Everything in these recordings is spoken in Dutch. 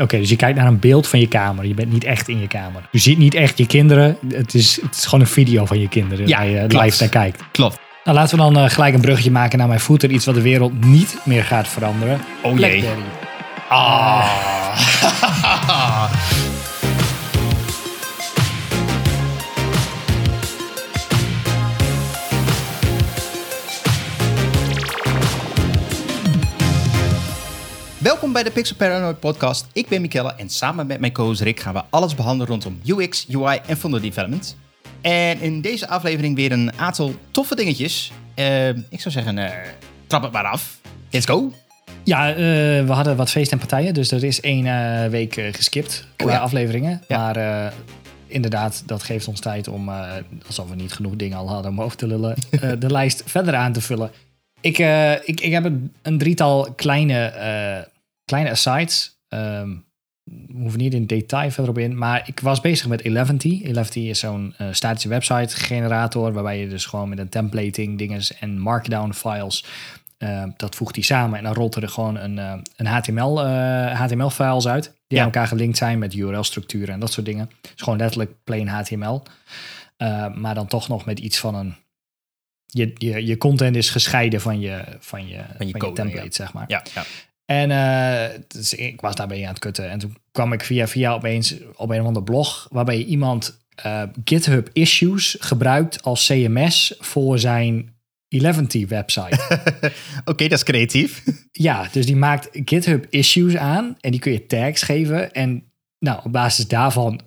Oké, dus je kijkt naar een beeld van je kamer. Je bent niet echt in je kamer. Je ziet niet echt je kinderen. Het is, het is gewoon een video van je kinderen Ja, waar je klopt. live naar kijkt. Klopt. Nou, laten we dan eh, gelijk een bruggetje maken naar mijn voeten. Iets wat de wereld niet meer gaat veranderen. Oh jee. Ah. Welkom bij de Pixel Paranoid podcast. Ik ben Mikelle en samen met mijn co-host Rick gaan we alles behandelen rondom UX, UI en frontend development. En in deze aflevering weer een aantal toffe dingetjes. Eh, ik zou zeggen, eh, trap het maar af. Let's go. Ja, eh, we hadden wat feest en partijen. Dus er is één week geskipt qua Oh ja. afleveringen. Ja. Maar inderdaad, dat geeft ons tijd om, alsof we niet genoeg dingen al hadden om over te lullen, de lijst verder aan te vullen. Ik, ik, ik heb een, een drietal kleine, kleine asides. Ehm, we hoeven niet in detail verder op in. Maar ik was bezig met Eleventy. Eleventy is zo'n eh, statische website generator. Waarbij je dus gewoon met een templating dinges en markdown files. eh, dat voegt hij samen. En dan rolt er gewoon een, eh, een HTML, eh, HTML-files uit. Die Ja. aan elkaar gelinkt zijn met URL-structuren en dat soort dingen. Het is gewoon letterlijk plain HTML. Maar dan toch nog met iets van een. Je, je, je content is gescheiden van je, van je, van je, code, template, zeg maar. Ja, ja. En dus ik was daarbij aan het kutten. En toen kwam ik via via opeens op een of ander blog... waarbij iemand eh, GitHub Issues gebruikt als CMS voor zijn Eleventy website. Oké, dat is creatief. ja, dus die maakt GitHub Issues aan en die kun je tags geven. En nou, op basis daarvan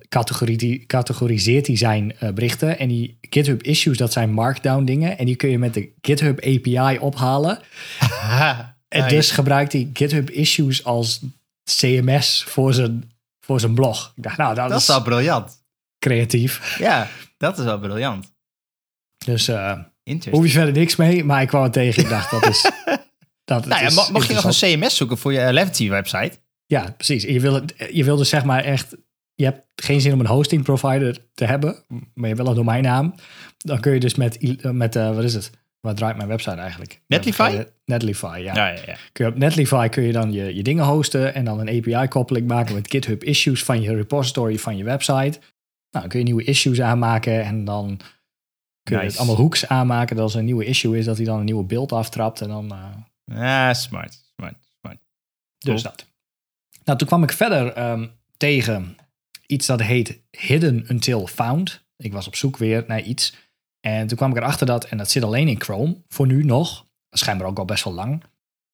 categoriseert hij zijn eh, berichten. En die GitHub Issues, dat zijn markdown dingen. En die kun je met de GitHub API ophalen. En dus gebruikt hij GitHub Issues als CMS voor zijn, voor zijn blog. Ik dacht, nou, dat, Dat is wel briljant. creatief. Ja, dat is wel briljant. Dus eh hoef je verder niks mee. Maar ik kwam het tegen. Ik dacht, dat is... Dat Nou is mocht je nog een. CMS zoeken voor je Levity website? Ja, precies. Je wil, je wil dus zeg maar echt... Je hebt geen zin om een hosting provider te hebben. Maar je wil een domeinnaam. Dan kun je dus met... i- met eh, wat is het? Wat draait mijn website eigenlijk? Netlify? Ja, Netlify, ja. ja, ja. Kun je op Netlify kun je dan je, je dingen hosten en dan een API-koppeling maken met GitHub issues van je repository van je website. Nou, dan kun je nieuwe issues aanmaken en dan kun je Nice. het allemaal hooks aanmaken. Dat als er een nieuwe issue is, dat hij dan een nieuwe beeld aftrapt en dan... eh, Ja, smart, smart, smart. dus dat. Nou, toen kwam ik verder ehm, tegen iets dat heet Hidden Until Found. Ik was op zoek weer naar iets. En toen kwam ik erachter dat, en dat zit alleen in Chrome, voor nu nog, schijnbaar ook al best wel lang.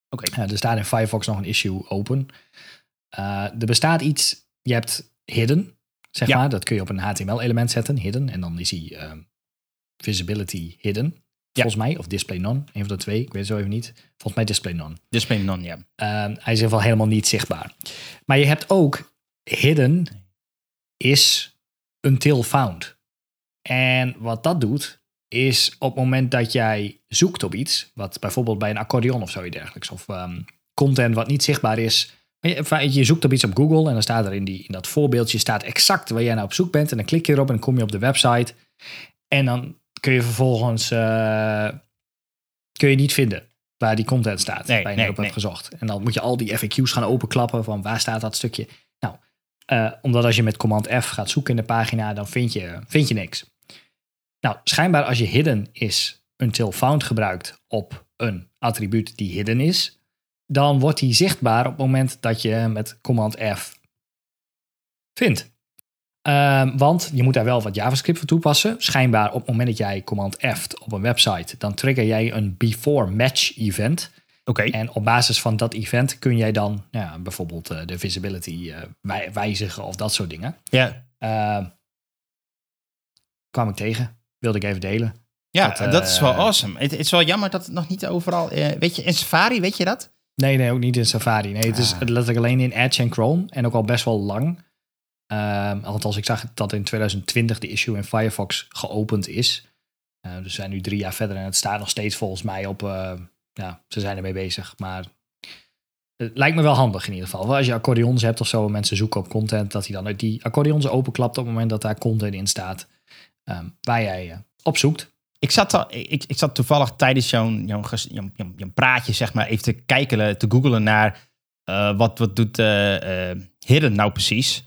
Oké. Ja, er staat in Firefox nog een issue open. Eh, er bestaat iets, je hebt hidden, zeg Ja. maar. Dat kun je op een HTML-element zetten, hidden. En dan is hij ehm, visibility hidden, volgens mij. Of display none, een van de twee, ik weet het zo even niet. Volgens mij display none. Display non, ja. Ehm, hij is in ieder geval helemaal niet zichtbaar. Maar je hebt ook hidden is until found. En wat dat doet, is op het moment dat jij zoekt op iets, wat bijvoorbeeld bij een accordeon of zoiets dergelijks, of ehm, content wat niet zichtbaar is. Je, enfin, je zoekt op iets op Google en dan staat er in, die, in dat voorbeeldje staat exact waar jij nou op zoek bent. En dan klik je erop en dan kom je op de website. En dan kun je vervolgens eh, kun je niet vinden waar die content staat. Nee, waar je nee, nee. hebt gezocht. En dan moet je al die FAQ's gaan openklappen van waar staat dat stukje. Nou, eh, omdat als je met command F gaat zoeken in de pagina, dan vind je, vind je niks. Nou, schijnbaar als je hidden is until found gebruikt op een attribuut die hidden is, dan wordt die zichtbaar op het moment dat je met command F vindt. Ehm, want je moet daar wel wat JavaScript voor toepassen. Schijnbaar op het moment dat jij command F op een website, dan trigger jij een before match event. Oké. En op basis van dat event kun jij dan ja, bijvoorbeeld eh, de visibility eh, wij- wijzigen of dat soort dingen. Ja, Ehm, kwam ik tegen, wilde ik even delen. ja Dat, dat, eh, is wel awesome. Het, het is wel jammer dat het nog niet overal... eh, weet je, in Safari, weet je dat? Nee, nee, ook niet in Safari. Nee, het is Ah. letterlijk alleen in Edge en Chrome. En ook al best wel lang. Ehm althans, ik zag dat in 2020 de issue in Firefox geopend is. Eh, dus we zijn nu drie jaar verder en het staat nog steeds volgens mij op... eh, ja, ze zijn ermee bezig, maar... Het lijkt me wel handig in ieder geval. Als je accordeons hebt of zo en mensen zoeken op content... dat hij dan uit die accordeons openklapt op het moment dat daar content in staat... ehm, waar jij eh, op zoekt. Ik zat, al, ik, ik zat toevallig tijdens jouw, jouw, ges- jouw, jouw, jouw praatje, zeg maar, even te kijken, te googelen naar eh, wat, wat doet eh, Hidden nou precies?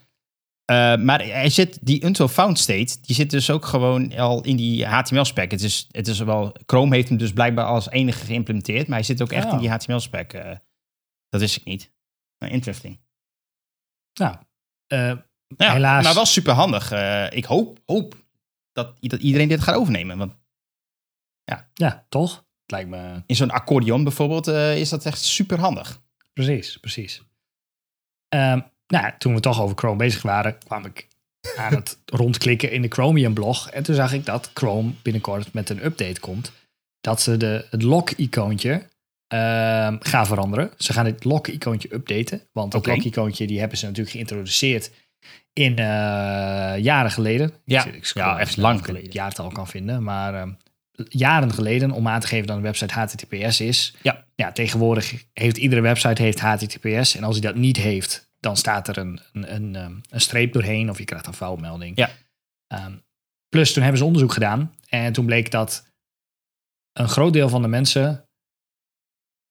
Maar hij zit, die until found state, die zit dus ook gewoon al in die HTML-spec. Het is, het is wel, Chrome heeft hem dus blijkbaar als enige geïmplementeerd, maar hij zit ook echt Oh. in die HTML-spec. Dat wist ik niet. Nou, interesting. Nou, uh, ja, helaas. Maar wel super handig. Uh, ik hoop, hoop dat, dat, iedereen dit gaat overnemen. Want, ja. ja, toch? Lijkt me... In zo'n accordeon bijvoorbeeld uh, is dat echt super handig. Precies, precies. Um, nou, toen we toch over Chrome bezig waren, kwam ik aan het rondklikken in de Chromium-blog. En toen zag ik dat Chrome binnenkort met een update komt. Dat ze de, het lock-icoontje uh, gaan veranderen. Ze gaan het lock-icoontje updaten. Want het lock-icoontje die hebben ze natuurlijk geïntroduceerd in uh, jaren geleden. Ja, ik, ik ja echt lang geleden. Het jaartal kan vinden, maar uh, jaren geleden om aan te geven dat een website HTTPS is. Ja. ja, tegenwoordig heeft iedere website heeft HTTPS. En als hij dat niet heeft, dan staat er een, een, een, een, streep doorheen of je krijgt een foutmelding. Ja. Um, plus, toen hebben ze onderzoek gedaan en toen bleek dat een groot deel van de mensen,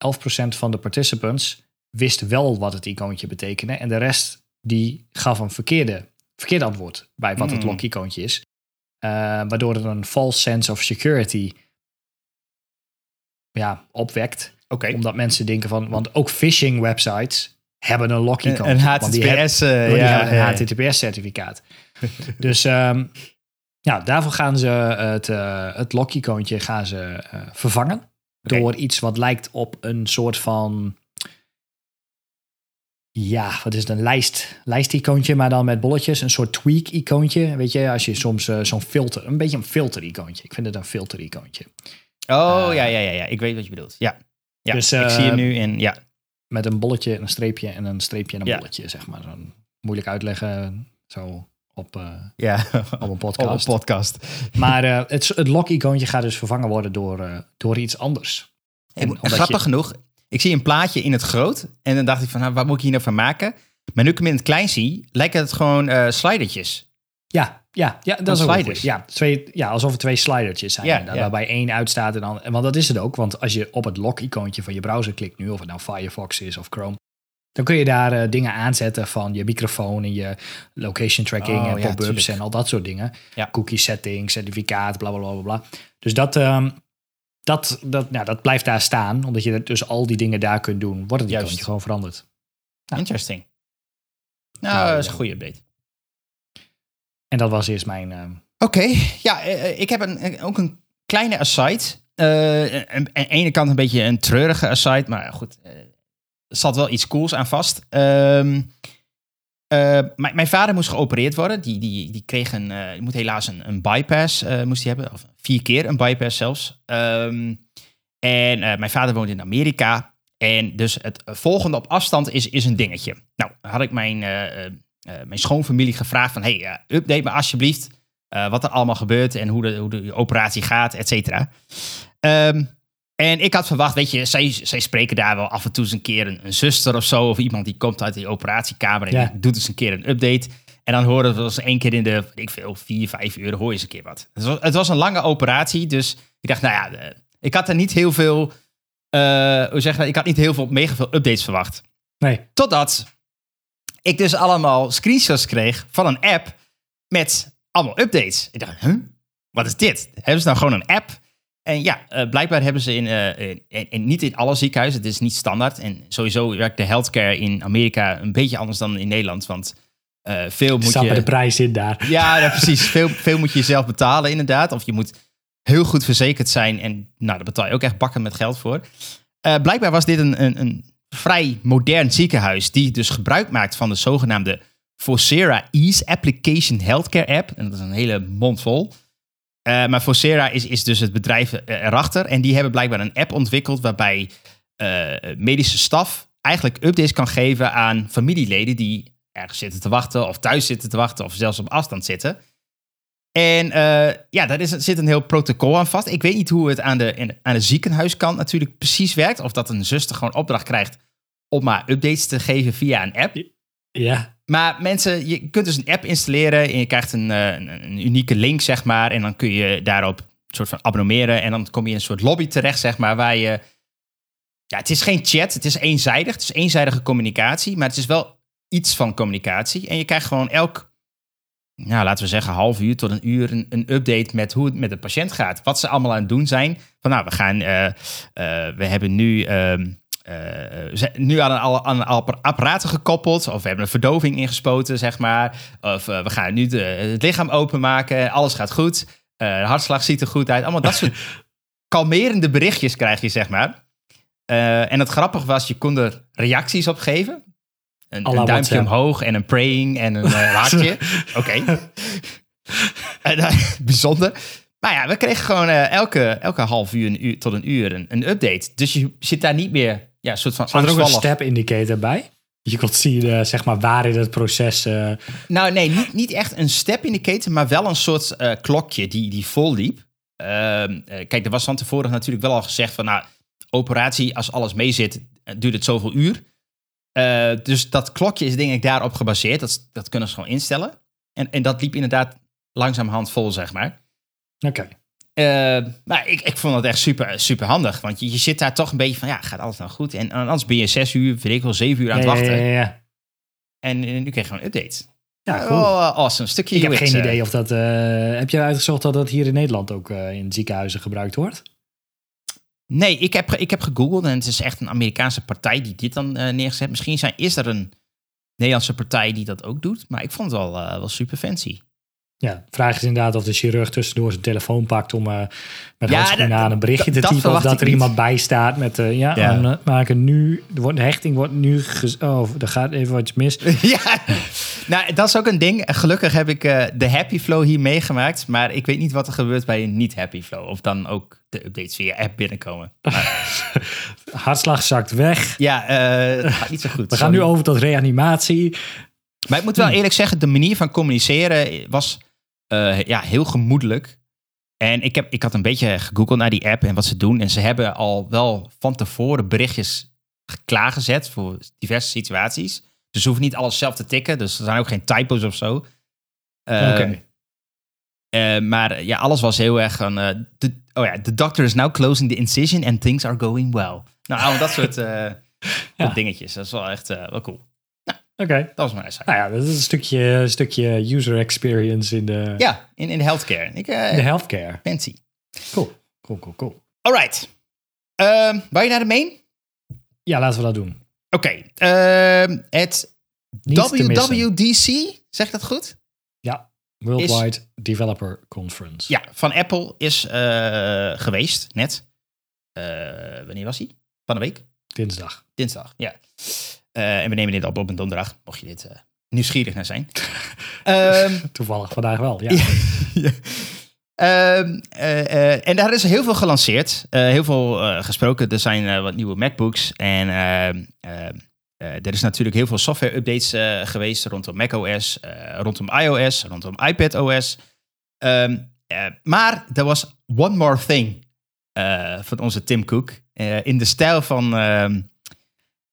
11% van de participants, wist wel wat het icoontje betekende. En de rest die gaf een verkeerde, verkeerde antwoord bij wat Hmm. het lock-icoontje is. Uh, waardoor er een false sense of security ja, opwekt. Oké. Omdat mensen denken van, want ook phishing websites hebben een lock-icoontje. Een want die hebben- HTTPS. uh, die ja, hebben een ja. HTTPS-certificaat. dus um, ja, daarvoor gaan ze het, uh, het lock-icoontje gaan ze vervangen. Door iets wat lijkt op een soort van... Ja, wat is het? Een lijst, lijst-icoontje, maar dan met bolletjes. Een soort tweak-icoontje. Weet je, als je soms uh, zo'n filter... Een beetje een filter-icoontje. Ik vind het een filter-icoontje. Oh, Uh, ja, ja, ja, ja. Ik weet wat je bedoelt. Ja. Ja, Dus, ik eh, zie je nu in. Ja. Met een bolletje, een streepje en een streepje en een Ja. bolletje, zeg maar. Zo'n moeilijk uitleggen, zo op, Ja. op een Op podcast. een podcast. Maar het, het lock-icoontje gaat dus vervangen worden door, door iets anders. En, grappig je- genoeg, ik zie een plaatje in het groot. En dan dacht ik van, nou, wat moet ik hier nou van maken? Maar nu ik hem in het klein zie, lijken het gewoon eh slidertjes. Ja, ja, ja dat is sliders. Ja, twee, ja, alsof er twee slidertjes zijn. Ja, inderdaad, ja. Waarbij één uitstaat en dan... Want dat is het ook, want als je op het lock-icoontje van je browser klikt nu... of het nou Firefox is of Chrome... dan kun je daar eh, dingen aanzetten van je microfoon... en je location tracking Oh, en pop-ups en al dat soort dingen. Cookie settings, certificaat, bla, bla, bla, bla, bla. Dus dat... ehm, dat, dat, nou, dat blijft daar staan, omdat je dus al die dingen daar kunt doen. Wordt het icoontje gewoon veranderd. Interesting. Nou, Nou, dat is een goede update. En dat was eerst mijn... ehm, Oké, ja, eh, ik heb een, ook een kleine aside. Eh, aan de ene kant een beetje een treurige aside, maar goed, eh, er zat wel iets cools aan vast. Ehm, eh, mijn, vader moest geopereerd worden. Die, die, die kreeg een, eh, moet helaas een, een bypass eh, moest hij hebben, of vier keer een bypass zelfs. Ehm, en mijn vader woont in Amerika. En dus het volgende op afstand is, is een dingetje. Nou, had ik mijn, mijn schoonfamilie gevraagd van... hey, update me alsjeblieft wat er allemaal gebeurt... en hoe de, hoe de operatie gaat, et cetera. Ehm, en ik had verwacht, weet je, zij, zij spreken daar wel af en toe eens een keer een, een zuster of zo... of iemand die komt uit die operatiekamer en Ja. die doet eens een keer een update... En dan horen we eens één keer in de, weet ik veel, vier, vijf uur hoor je eens een keer wat. Het was, het was een lange operatie, dus ik dacht, nou ja, ik had er niet heel veel, eh, hoe zeg je dat? Ik had niet heel veel, mega veel updates verwacht. nee, Totdat ik dus allemaal screenshots kreeg van een app met allemaal updates. Ik dacht, huh? Wat is dit? Hebben ze nou gewoon een app? En ja, eh, blijkbaar hebben ze in, eh, in, in- niet in alle ziekenhuizen, het is niet standaard. En sowieso werkt de healthcare in Amerika een beetje anders dan in Nederland. Want eh, veel moet je... de prijs in daar. Ja, ja, precies. Veel, veel moet je zelf betalen, inderdaad. Of je moet heel goed verzekerd zijn. En nou, daar betaal je ook echt bakken met geld voor. Blijkbaar was dit een, een, een vrij modern ziekenhuis. die dus gebruik maakt van de zogenaamde Vocera Ease Application Healthcare App. En dat is een hele mond vol. Eh, maar Vocera is, is dus het bedrijf eh, erachter. En die hebben blijkbaar een app ontwikkeld. waarbij eh, medische staf eigenlijk updates kan geven aan familieleden. die ergens zitten te wachten, of thuis zitten te wachten, of zelfs op afstand zitten. En ja, daar is, zit een heel protocol aan vast. Ik weet niet hoe het aan de, aan de ziekenhuiskant natuurlijk precies werkt. Of dat een zuster gewoon opdracht krijgt om maar updates te geven via een app. Ja, Maar mensen, je kunt dus een app installeren en je krijgt een, eh, een, unieke link, zeg maar. En dan kun je daarop een soort van abonneren. En dan kom je in een soort lobby terecht, zeg maar, waar je... Ja, het is geen chat, het is eenzijdig. Het is eenzijdige communicatie, maar het is wel iets van communicatie. En je krijgt gewoon elk, nou, laten we zeggen, half uur tot een uur een, een update met hoe het met de patiënt gaat. Wat ze allemaal aan het doen zijn. Van nou, we gaan, eh, eh, we hebben nu. ehm, eh, zijn nu aan een, aan een apparaten gekoppeld. Of we hebben een verdoving ingespoten, zeg maar. Of eh, we gaan nu de, het lichaam openmaken. Alles gaat goed. Eh, de hartslag ziet er goed uit. Allemaal dat soort kalmerende berichtjes krijg je, zeg maar. Eh, en het grappige was, je kon er reacties op geven. Een, een duimpje omhoog en een praying en een eh, hartje. Oké. Eh, bijzonder. Maar ja, we kregen gewoon eh, elke, elke half uur, een uur tot een uur een, een update. Dus je zit daar niet meer, ja, een soort van Zat er ook een step indicator bij? Je kon zien, eh, zeg maar, waar in het proces... eh, Nou, nee, niet, niet echt een step indicator, maar wel een soort eh, klokje die, die vol liep. Ehm, eh, kijk, er was van tevoren natuurlijk wel al gezegd van, nou, operatie, als alles meezit, eh, duurt het zoveel uur. Dus dat klokje is denk ik daarop gebaseerd. Dat, dat kunnen ze gewoon instellen. En, en dat liep inderdaad langzamerhand vol, zeg maar. Oké. Maar ik, ik vond het echt super, super handig. Want je, je zit daar toch een beetje van, ja, gaat alles nou goed? En anders ben je zes uur, weet ik wel, zeven uur aan het wachten. Ja, ja, ja. En eh, nu kreeg je gewoon een update. Ja, cool. Oh, awesome. Een stukje Ik heb geen eh. idee of dat... eh, heb je uitgezocht dat dat hier in Nederland ook eh, in ziekenhuizen gebruikt wordt? Nee, ik heb, ik heb gegoogeld en het is echt een Amerikaanse partij die dit dan eh, neergezet. Misschien zijn, is er een Nederlandse partij die dat ook doet, maar ik vond het wel, eh, wel super fancy. Ja, de vraag is inderdaad of de chirurg tussendoor zijn telefoon pakt om eh, met Ja, aan een berichtje te typen. Of dat er niet. iemand bij staat met, eh, ja, Ja. we maken nu, wordt, de hechting wordt nu, oh, er gaat even wat mis. ja, nou, dat is ook een ding. Gelukkig heb ik eh, de Happy Flow hier meegemaakt, maar ik weet niet wat er gebeurt bij een niet-Happy Flow. Of dan ook de updates via app binnenkomen. Hartslag zakt weg. Ja, eh, het gaat niet zo goed. We gaan nu over tot reanimatie. Maar ik moet wel eerlijk zeggen, de manier van communiceren was eh, ja, heel gemoedelijk. En ik, heb, ik had een beetje gegoogeld naar die app en wat ze doen. En ze hebben al wel van tevoren berichtjes klaargezet voor diverse situaties. Dus ze hoeven niet alles zelf te tikken. Dus er zijn ook geen typo's of zo. Oké. eh, maar ja, alles was heel erg van... oh ja, the doctor is now closing the incision and things are going well. Nou, dat soort Ja. dingetjes. Dat is wel echt wel cool. Oké. Dat was mijn site. Nou ja, dat is een stukje, een stukje user experience in de, Ja, in, in de healthcare. Ik, eh, in de healthcare. fancy. Cool. Cool, cool, cool. Alright. Ehm wou je naar de main? Ja, laten we dat doen. Oké. ehm, het Niet. WWDC, zeg dat goed? Ja, Worldwide Developer Conference. Ja, van Apple is eh, geweest, net. Eh, wanneer was hij? Van de week? Dinsdag. Dinsdag, ja. Eh, en we nemen dit op op een donderdag, mocht je dit eh, nieuwsgierig naar zijn. Ehm, Toevallig vandaag wel, ja. Ehm, eh, en daar is heel veel gelanceerd. Heel veel gesproken. Er zijn wat nieuwe MacBooks. En ehm, ehm, eh, er is natuurlijk heel veel software-updates geweest rondom macOS, rondom iOS, rondom iPadOS. Eh, maar er was one more thing van onze Tim Cook. in de stijl van,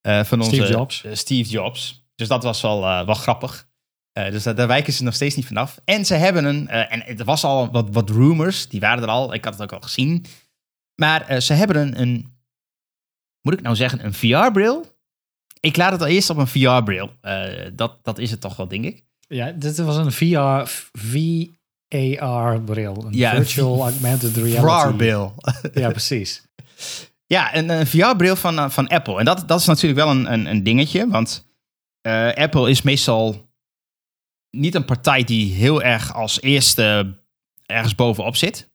eh, van onze Steve Jobs. eh, Steve Jobs. Dus dat was wel, eh, wel grappig. Dus daar, daar wijken ze nog steeds niet vanaf. En ze hebben een, en er was al wat, wat rumors, die waren er al, ik had het ook al gezien. Maar ze hebben een, een, moet ik nou zeggen, een VR-bril? Ik laat het al eerst op een VR-bril. Dat, dat is het toch wel, denk ik. Ja, dit was een VR, VAR-bril. Een Ja, virtual augmented reality. VR-bril. Ja, precies. Ja, een, een VR-bril van, eh, van Apple. En dat, dat is natuurlijk wel een, een, een dingetje, want eh, Apple is meestal niet een partij die heel erg als eerste ergens bovenop zit.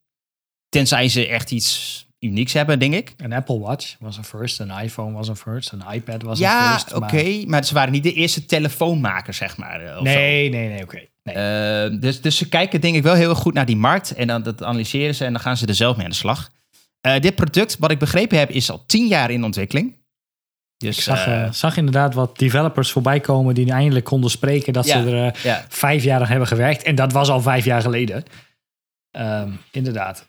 Tenzij ze echt iets unieks hebben, denk ik. Een Apple Watch was een first, een iPhone was een first, een iPad was een Ja, first. oké, maar- maar... ze waren niet de eerste telefoonmaker, zeg maar. eh, of Nee, nee, nee, oké. Nee. dus, dus ze kijken denk ik wel heel goed naar die markt en dan dat analyseren ze en dan gaan ze er zelf mee aan de slag. Eh, dit product, wat ik begrepen heb, is al tien jaar in ontwikkeling. Dus, ik zag, eh, eh, zag inderdaad wat developers voorbij komen die eindelijk konden spreken dat Ja. ze er ja. vijf jaar aan hebben gewerkt. En dat was al vijf jaar geleden. Ehm, inderdaad.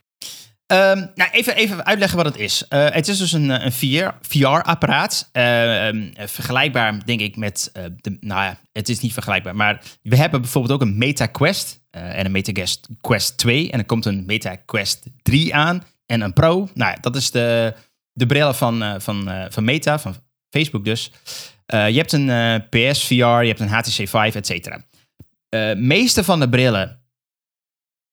Ehm, nou, even, even uitleggen wat het is. Het is dus een, een VR VR-apparaat. Ehm, eh, vergelijkbaar, denk ik, met... de, nou ja, het is niet vergelijkbaar. Maar we hebben bijvoorbeeld ook een Meta Quest. en een Meta Quest, Quest 2. En er komt een Meta Quest 3 aan. En een Pro. Nou ja, dat is de, de brillen van, eh, van, eh, van Meta, van Facebook dus. Eh, je hebt een eh, PSVR, je hebt een HTC Vive, et cetera. Eh, meeste van de brillen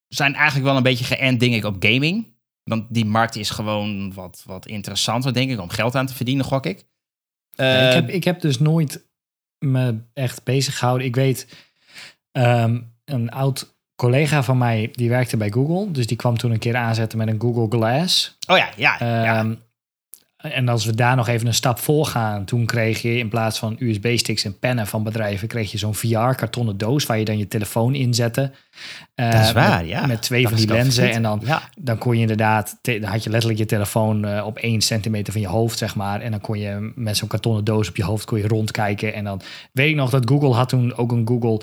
zijn eigenlijk wel een beetje geënt, denk ik, op gaming. Want die markt is gewoon wat, wat interessanter, denk ik, om geld aan te verdienen, gok ik. Ja, ik, heb, ik heb dus nooit me echt bezig gehouden. Ik weet, ehm, een oud collega van mij, die werkte bij Google. Dus die kwam toen een keer aanzetten met een Google Glass. Oh ja, ja. ja. Ehm, En als we daar nog even een stap voor gaan, toen kreeg je in plaats van USB-sticks en pennen van bedrijven, kreeg je zo'n VR-kartonnen doos waar je dan je telefoon in zette. Eh, Dat is waar, met, ja. Met twee Dat van die lenzen. En dan, Ja. dan kon je inderdaad, dan had je letterlijk je telefoon eh, op één centimeter van je hoofd, zeg maar. En dan kon je met zo'n kartonnen doos op je hoofd kon je rondkijken. En dan weet ik nog dat Google had toen ook een Google,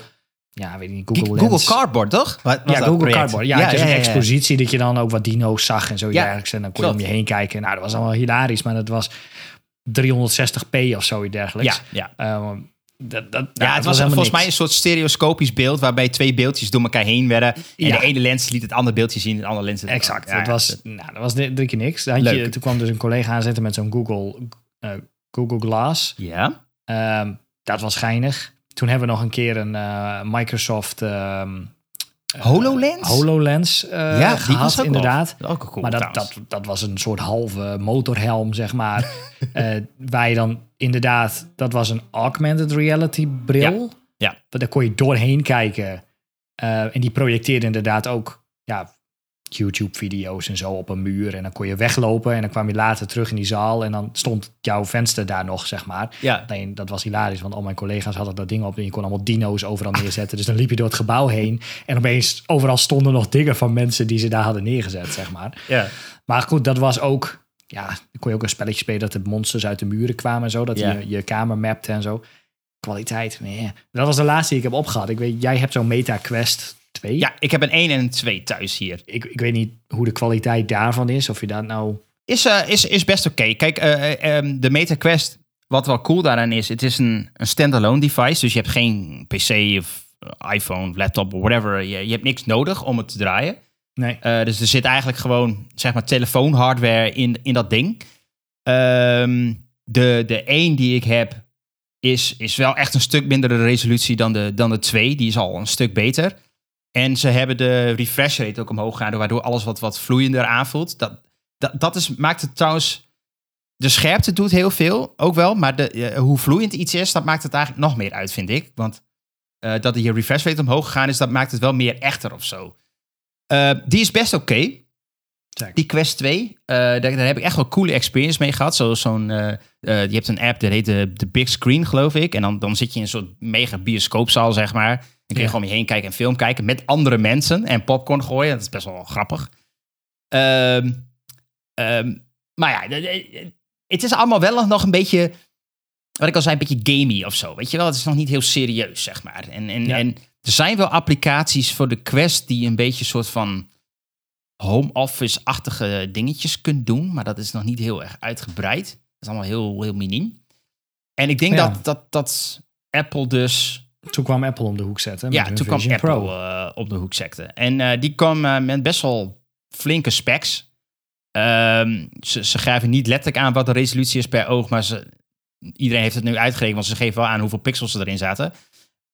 ja, weet ik niet, Google, Google Lens. Cardboard, toch? Wat, was Ja, dat Google project? Cardboard. Ja, ja, een ja. expositie dat je dan ook wat dino's zag en zo Ja, dergelijks. En dan kon je om je heen kijken. Nou, dat was allemaal hilarisch, maar dat was 360p of zo dergelijks. Ja, ja. Ehm, dat, dat, Ja, nou, het was volgens mij een soort stereoscopisch beeld waarbij twee beeldjes door elkaar heen werden. En Ja. de ene lens liet het andere beeldje zien, het andere lens het Exact. Ja, dat, ja. was, nou, dat was drie keer niks. Dan had je, toen kwam dus een collega aanzetten met zo'n Google, eh, Google Glass. Ja. Ehm, dat was geinig. Toen hebben we nog een keer een eh, Microsoft ehm, HoloLens? HoloLens eh, ja, die gehad, was ook inderdaad. Ook cool, maar dat, dat, dat was een soort halve motorhelm, zeg maar. Eh, waar je dan inderdaad, dat was een augmented reality bril. Ja. Daar kon je doorheen kijken. Eh, en die projecteerde inderdaad ook ja, YouTube-video's en zo op een muur. En dan kon je weglopen en dan kwam je later terug in die zaal. En dan stond jouw venster daar nog, zeg maar. Ja. Alleen, dat was hilarisch, want al mijn collega's hadden dat ding op en je kon allemaal dino's overal neerzetten. Dus dan liep je door het gebouw heen en opeens overal stonden nog dingen van mensen die ze daar hadden neergezet, zeg maar. Ja. Maar goed, dat was ook, ja, dan kon je ook een spelletje spelen dat de monsters uit de muren kwamen en zo, dat Ja. je je kamer mapte en zo. Kwaliteit, nee. Dat was de laatste die ik heb opgehad. Ik weet, jij hebt zo'n Meta 2. ja, ik heb een 1 en een 2 thuis hier. Ik, ik weet niet hoe de kwaliteit daarvan is, of je dat nou... Is, eh, is, is best oké. Kijk, eh, eh, ehm, de Meta Quest, wat wel cool daaraan is, het is een, een standalone device. Dus je hebt geen PC of iPhone, laptop of whatever. Je, je hebt niks nodig om het te draaien. Nee. Eh, dus er zit eigenlijk gewoon, zeg maar, telefoonhardware in, in dat ding. Ehm, de, de 1 die ik heb, is, is wel echt een stuk mindere resolutie dan de, dan de 2. Die is al een stuk beter. En ze hebben de refresh rate ook omhoog gehouden, waardoor alles wat, wat vloeiender aanvoelt. Dat, dat, dat is, maakt het trouwens... De scherpte doet heel veel, ook wel. Maar de, eh, hoe vloeiend iets is, dat maakt het eigenlijk nog meer uit, vind ik. Want eh, dat je refresh rate omhoog gegaan is, dat maakt het wel meer echter of zo. Eh, die is best oké. Die Quest 2, eh, daar, daar heb ik echt wel coole experience mee gehad. Zoals zo'n, je hebt een app, dat heet de, de Big Screen, geloof ik. En dan, dan zit je in een soort mega bioscoopzaal, zeg maar. Dan kun je Ja. gewoon om je heen kijken en film kijken met andere mensen en popcorn gooien. Dat is best wel grappig. Ehm, ehm, maar ja, het is allemaal wel nog een beetje, wat ik al zei, een beetje gamey of zo. Weet je wel, het is nog niet heel serieus, zeg maar. En, en, Ja. en er zijn wel applicaties voor de Quest die een beetje soort van home office-achtige dingetjes kunt doen, maar dat is nog niet heel erg uitgebreid. Dat is allemaal heel, heel miniem. En ik denk Ja. dat, dat, dat Apple dus Toen kwam Apple om de hoek zetten. met ja, toen kwam Apple Pro. eh, op de hoek secte. En eh, die kwam eh, met best wel flinke specs. Ehm, ze, ze gaven niet letterlijk aan wat de resolutie is per oog, maar ze, iedereen heeft het nu uitgerekend, want ze geven wel aan hoeveel pixels er erin zaten.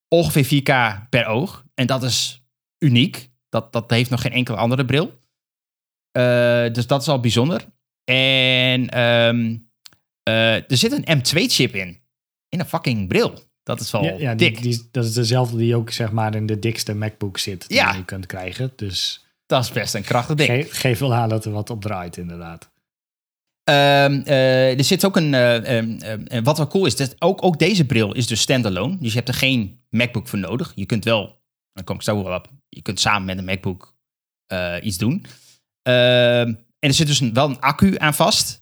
Ongeveer 4K per oog. En dat is uniek. Dat, dat heeft nog geen enkele andere bril. Dus dat is al bijzonder. En ehm, eh, er zit een M2-chip in. In een fucking bril. Dat is wel Ja, dik. die, dat is dezelfde die ook zeg maar in de dikste MacBook zit die Ja. je kunt krijgen. Dus Dat is best een krachtig ding. ge, geef wel aan dat er wat op draait inderdaad. Ehm, eh, er zit ook een. eh, ehm, ehm, wat wel cool is, dat ook, ook deze bril is dus standalone. Dus je hebt er geen MacBook voor nodig. Je kunt wel, dan kom ik zo wel op. Je kunt samen met een MacBook eh, iets doen. En er zit dus een, wel een accu aan vast.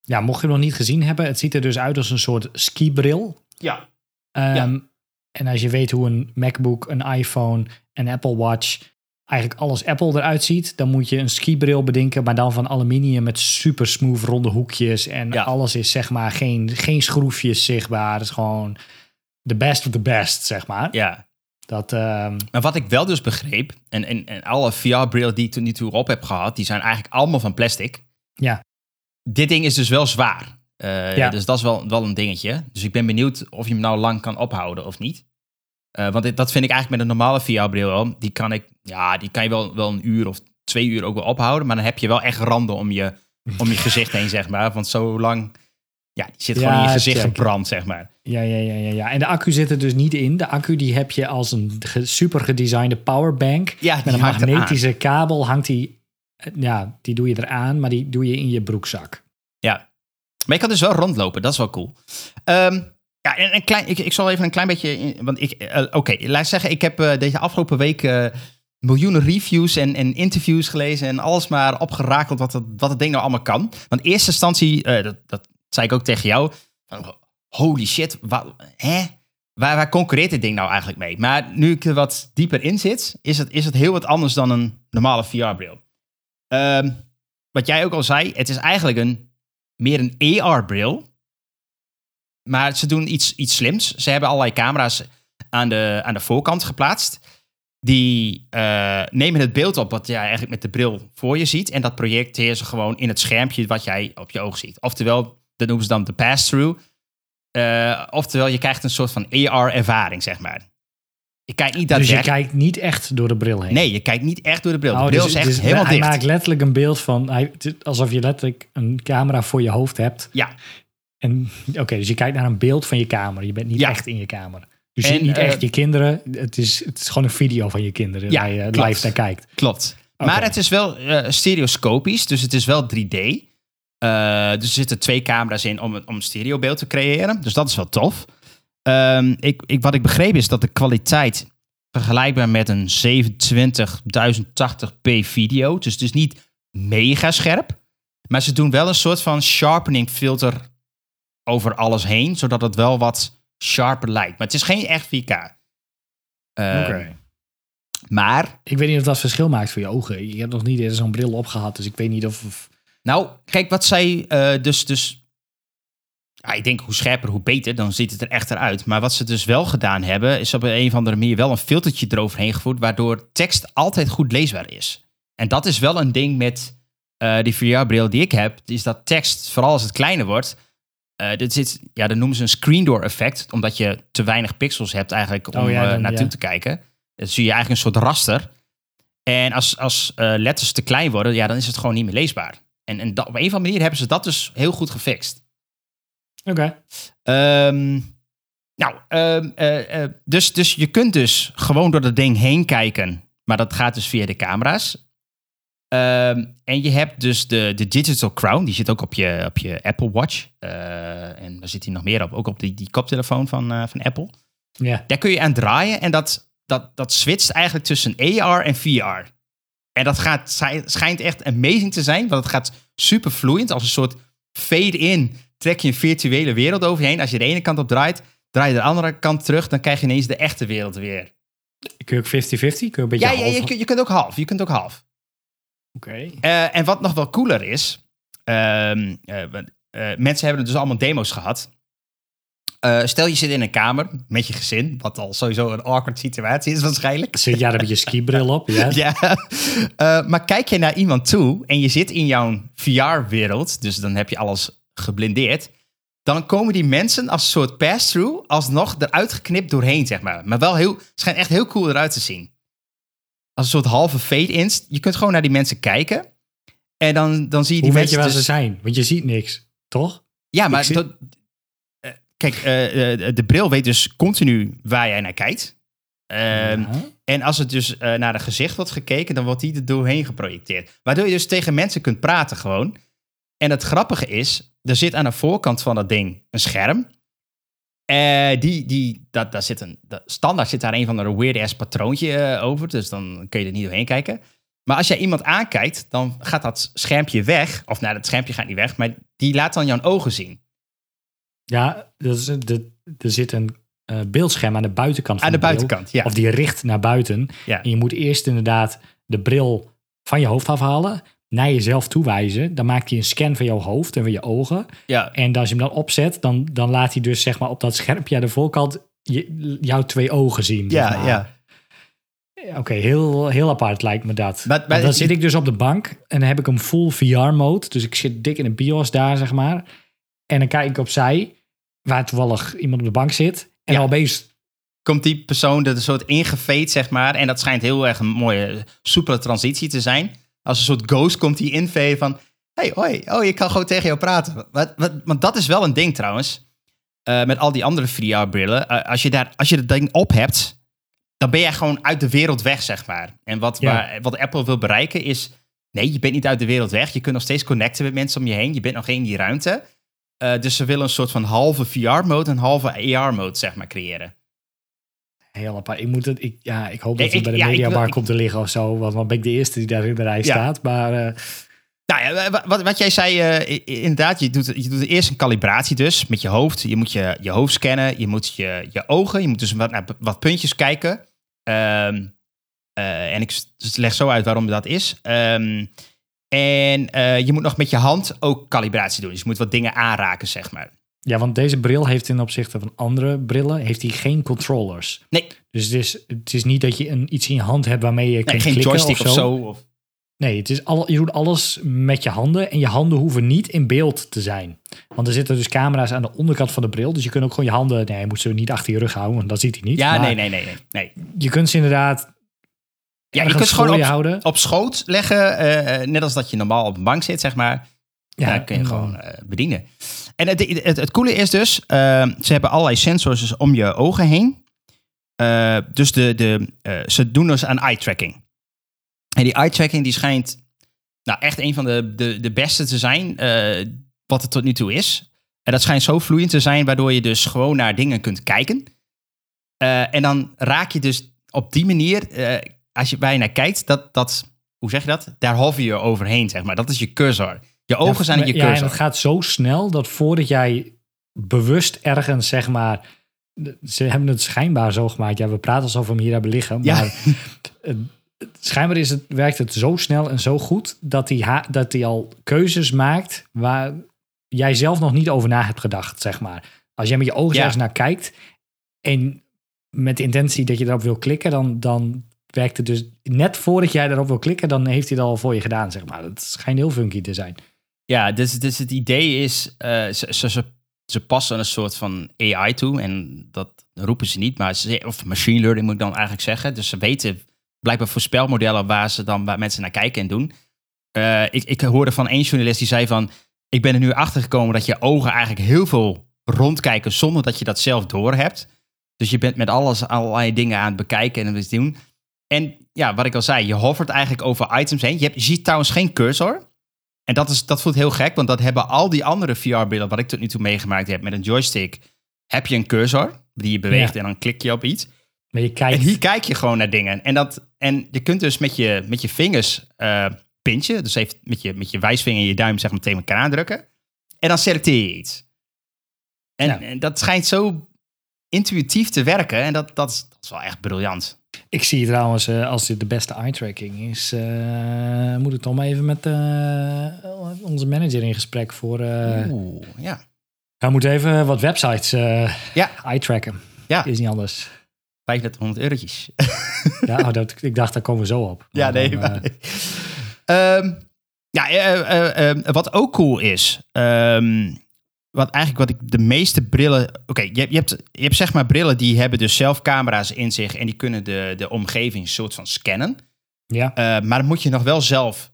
Ja, mocht je hem nog niet gezien hebben, het ziet er dus uit als een soort skibril. Ja. Ehm, Ja. En als je weet hoe een MacBook, een iPhone, een Apple Watch, eigenlijk alles Apple eruit ziet, dan moet je een skibril bedenken, maar dan van aluminium met super smooth ronde hoekjes. En Ja. alles is zeg maar geen, geen schroefjes zichtbaar. Het is gewoon de best of the best, zeg maar. Ja. Dat, ehm, Maar wat ik wel dus begreep, en, en, en alle VR-brillen die ik tot nu toe op heb gehad, die zijn eigenlijk allemaal van plastic. ja, Dit ding is dus wel zwaar. Eh, Ja. Dus dat is wel, wel een dingetje. Dus ik ben benieuwd of je hem nou lang kan ophouden of niet. Eh, want dit- dat vind ik eigenlijk met een normale VR-bril wel. Die kan, ik, ja, die kan je wel, wel een uur of twee uur ook wel ophouden. Maar dan heb je wel echt randen om je, om je gezicht heen, zeg maar. Want zo lang, ja, die zit gewoon in je gezicht check. gebrand, zeg maar. Ja, ja, ja, ja, ja. En de accu zit er dus niet in. De accu die heb je als een ge- super gedesignde powerbank. Ja, Met een magnetische kabel hangt die... eh, Ja, die doe je eraan, maar die doe je in je broekzak. Ja. Maar je kan dus wel rondlopen, dat is wel cool. Ehm, ja, en een klein, ik, ik zal even een klein beetje. Want ik, eh, oké, laat ik zeggen, ik heb eh, deze afgelopen week eh, miljoenen reviews en, en interviews gelezen en alles maar opgerakeld wat het, wat het ding nou allemaal kan. Want in eerste instantie, dat, dat zei ik ook tegen jou, holy shit, wat, hè? Waar, waar concurreert dit ding nou eigenlijk mee? Maar nu ik er wat dieper in zit, is het, is het heel wat anders dan een normale VR-bril. Ehm, wat jij ook al zei, het is eigenlijk een meer een AR-bril. Maar ze doen iets, iets slims. Ze hebben allerlei camera's aan de, aan de voorkant geplaatst. Die eh, nemen het beeld op wat jij eigenlijk met de bril voor je ziet. En dat projecteren ze gewoon in het schermpje wat jij op je oog ziet. Oftewel, dat noemen ze dan de pass-through. Eh, oftewel, je krijgt een soort van AR-ervaring, zeg maar. Je kijkt niet Dus je kijkt niet echt door de bril heen. Nee, je kijkt niet echt door de bril. De Oh, bril dus- is echt dus helemaal hij dicht. maakt letterlijk een beeld van... Hij, alsof je letterlijk een camera voor je hoofd hebt. Ja, En Oké, dus je kijkt naar een beeld van je kamer. Je bent niet Ja. echt in je kamer. Dus je En, ziet niet eh, echt je kinderen. Het is, het is gewoon een video van je kinderen Ja, waar je klopt. live naar kijkt. Klopt. Maar het is wel eh, stereoscopisch, dus het is wel 3D. Eh, dus er zitten twee camera's in om, een- om een stereobeeld te creëren. Dus dat is wel tof. Ehm, ik, ik, wat ik begreep is dat de kwaliteit vergelijkbaar met een 2780p video. Dus het is niet mega scherp. Maar ze doen wel een soort van sharpening filter over alles heen. Zodat het wel wat sharper lijkt. Maar het is geen echt 4K. Ehm, Maar Ik weet niet of dat verschil maakt voor je ogen. Je hebt nog niet eerder zo'n bril opgehad. Dus ik weet niet of... Nou, kijk wat zij eh, dus. dus ja, ik denk hoe scherper, hoe beter. Dan ziet het er echter uit. Maar wat ze dus wel gedaan hebben, is op een of andere manier wel een filtertje eroverheen gevoerd. Waardoor tekst altijd goed leesbaar is. En dat is wel een ding met eh, die VR-bril die ik heb. Is dat tekst, vooral als het kleiner wordt. eh dit zit, ja, dat noemen ze een screen door effect. Omdat je te weinig pixels hebt eigenlijk om Oh ja, eh, naartoe ja. te kijken. Dan zie je eigenlijk een soort raster. En als, als eh, letters te klein worden, ja, dan is het gewoon niet meer leesbaar. En, en dat, op een of andere manier hebben ze dat dus heel goed gefixt. Oké. Ehm, nou, ehm, eh, eh, dus, dus je kunt dus gewoon door dat ding heen kijken. Maar dat gaat dus via de camera's. Ehm, en je hebt dus de, de Digital Crown. Die zit ook op je, op je Apple Watch. Eh, en daar zit hij nog meer op. Ook op die, die koptelefoon van, van Apple. Ja. Daar kun je aan draaien. En dat, dat, dat switcht eigenlijk tussen AR en VR. En dat gaat, schij- schijnt echt amazing te zijn. Want het gaat super vloeiend. Als een soort fade-in trek je een virtuele wereld over je heen. Als je de ene kant op draait, draai je de andere kant terug. Dan krijg je ineens de echte wereld weer. Kun je ook 50-50? Kun je een beetje Ja, ja half- je, kunt- je kunt ook half. Je kunt ook half. Oké. Eh, en wat nog wel cooler is, ehm, eh, eh, mensen hebben dus allemaal demo's gehad. Eh, stel je zit in een kamer met je gezin, wat al sowieso een awkward situatie is waarschijnlijk. Zit jij met je skibril op? Ja. Ja. Maar kijk je naar iemand toe en je zit in jouw VR-wereld, dus dan heb je alles geblindeerd. Dan komen die mensen als een soort pass-through alsnog eruit geknipt doorheen, zeg maar. Maar wel heel, het schijnt echt heel cool eruit te zien. Als een soort halve fade-ins. Je kunt gewoon naar die mensen kijken. En dan, dan zie je die Hoe weet je mensen waar dus- ze zijn? Want je ziet niks, toch? ja, maar zie- dat- eh, kijk, eh, eh, de bril weet dus continu waar jij naar kijkt. Ehm, Ja. En als het dus naar een gezicht wordt gekeken, dan wordt die er doorheen geprojecteerd. Waardoor je dus tegen mensen kunt praten gewoon. En het grappige is, er zit aan de voorkant van dat ding een scherm. Eh, die, die, dat, daar zit een, dat, standaard zit daar een van de weird-ass patroontje eh, over. Dus dan kun je er niet doorheen kijken. Maar als jij iemand aankijkt, dan gaat dat schermpje weg. Of nou, dat schermpje gaat niet weg, maar die laat dan jouw ogen zien. Ja, dat is, de, er zit een eh, beeldscherm aan de buitenkant van Aan de buitenkant, ja. Of die richt naar buiten. Ja. En je moet eerst inderdaad de bril van je hoofd afhalen. Naar jezelf toewijzen. Dan maakt hij een scan van jouw hoofd en van je ogen. Ja, En als je hem dan opzet, dan, dan laat hij dus zeg maar op dat schermpje aan de voorkant je, jouw twee ogen zien. zeg ja, maar. ja. Oké, heel, heel apart lijkt me dat. Maar- dan zit ik dus op de bank en dan heb ik hem full VR-mode. Dus ik zit dik in een bios daar, zeg maar. En dan kijk ik opzij, waar toevallig iemand op de bank zit. En Ja. opeens Komt die persoon er een soort ingeveed, zeg maar. En dat schijnt heel erg een mooie, soepele transitie te zijn. Als een soort ghost komt die inveden van... hey, hoi, oh, je kan gewoon tegen jou praten. Wat, wat, want dat is wel een ding trouwens. Eh, met al die andere VR-brillen. als, je daar, als je dat ding op hebt, dan ben je gewoon uit de wereld weg, zeg maar. En wat, Ja. waar- wat Apple wil bereiken is... Nee, je bent niet uit de wereld weg. Je kunt nog steeds connecten met mensen om je heen. Je bent nog in die ruimte. Eh, dus ze willen een soort van halve VR-mode en halve AR-mode, zeg maar, creëren. Heel apart. Ik, moet het, ik, ja, ik hoop dat het ik- bij de ja, ik- komt te liggen of zo. Want dan ben ik de eerste die daar in de rij Ja. staat. Maar eh, Nou ja, wa- wat, wat jij zei, eh, inderdaad, je doet, je doet eerst een calibratie dus met je hoofd. Je moet je, je hoofd scannen, je moet je, je ogen, je moet dus wat, naar wat puntjes kijken. Ehm, eh, en ik s- leg zo uit waarom dat is. Ehm, en je moet nog met je hand ook calibratie doen. Dus je moet wat dingen aanraken, zeg maar. Ja, want deze bril heeft in opzichte van andere brillen heeft hij geen controllers. Nee, Dus het is, het is niet dat je een, iets in je hand hebt waarmee je nee kunt geen klikken joystick of zo. Of, Nee, het is al, je doet alles met je handen en je handen hoeven niet in beeld te zijn. Want er zitten dus camera's aan de onderkant van de bril. Dus je kunt ook gewoon je handen, nee, je moet ze niet achter je rug houden, want dat ziet hij niet. ja, Maar nee, nee, nee, nee. nee. Je kunt ze inderdaad Ja, je kunt ze gewoon op, houden. op schoot leggen, eh, net als dat je normaal op een bank zit, zeg maar. Ja, kun je gewoon eh, bedienen. En het, het, het coole is dus, eh, ze hebben allerlei sensors dus om je ogen heen. Eh, dus de, de, eh, ze doen dus aan eye tracking. En die eye tracking die schijnt nou, echt een van de, de, de beste te zijn eh, wat het tot nu toe is. En dat schijnt zo vloeiend te zijn, waardoor je dus gewoon naar dingen kunt kijken. En dan raak je dus op die manier, als je bij je naar kijkt, dat, dat, hoe zeg je dat? Daar hover je overheen, zeg maar. Dat is je cursor. Je ogen Ja, zijn je Ja, en cursor. het gaat zo snel dat voordat jij bewust ergens, zeg maar... Ze hebben het schijnbaar zo gemaakt. Ja, we praten alsof we hem hier hebben liggen. Maar schijnbaar is het, werkt het zo snel en zo goed... dat hij, ha- dat hij al keuzes maakt waar jij zelf nog niet over na hebt gedacht, zeg maar. Als jij met je ogen ergens naar kijkt... en met de intentie dat je erop wil klikken... dan, dan werkt het dus net voordat jij erop wil klikken... dan heeft hij het al voor je gedaan, zeg maar. Dat schijnt heel funky te zijn. Ja, dus, dus het idee is, eh, ze, ze, ze, passen een soort van AI toe. En dat roepen ze niet, maar of machine learning moet ik dan eigenlijk zeggen. Dus ze weten blijkbaar voorspelmodellen waar ze dan waar mensen naar kijken en doen. Eh, ik, ik hoorde van één journalist die zei van, ik ben er nu achter gekomen dat je ogen eigenlijk heel veel rondkijken zonder dat je dat zelf doorhebt. Dus je bent met alles allerlei dingen aan het bekijken en het doen. En ja, wat ik al zei, je hovert eigenlijk over items heen. Je, hebt, je ziet trouwens geen cursor. En dat, is, dat voelt heel gek, want dat hebben al die andere VR-brillen wat ik tot nu toe meegemaakt heb met een joystick. Heb je een cursor die je beweegt Ja. en dan klik je op iets. Maar je kijkt... En hier kijk je gewoon naar dingen. En, dat, en je kunt dus met je, met je vingers eh pinchen. Dus even met je, met je wijsvinger en je duim zeg maar tegen elkaar aandrukken. En dan selecteer je iets. En, Ja. en dat schijnt zo intuïtief te werken. En dat, dat, is, dat is wel echt briljant. Ik zie trouwens, eh, als dit de beste eye-tracking is, eh, moet ik toch maar even met eh, onze manager in gesprek voor. Oeh, ja. Hij moet even wat websites Ja. eye-tracken. Ja. Is niet anders. 3500 eurotjes. Ja, oh, dat, ik dacht, daar komen we zo op. Ja, nee. dan, maar eh, nee. Ehm, ja, wat ook cool is. ehm, wat eigenlijk wat ik de meeste brillen. Oké, je, je, hebt, je hebt zeg maar brillen die hebben dus zelf camera's in zich. En die kunnen de, de omgeving soort van scannen. ja, Eh, maar dan moet je nog wel zelf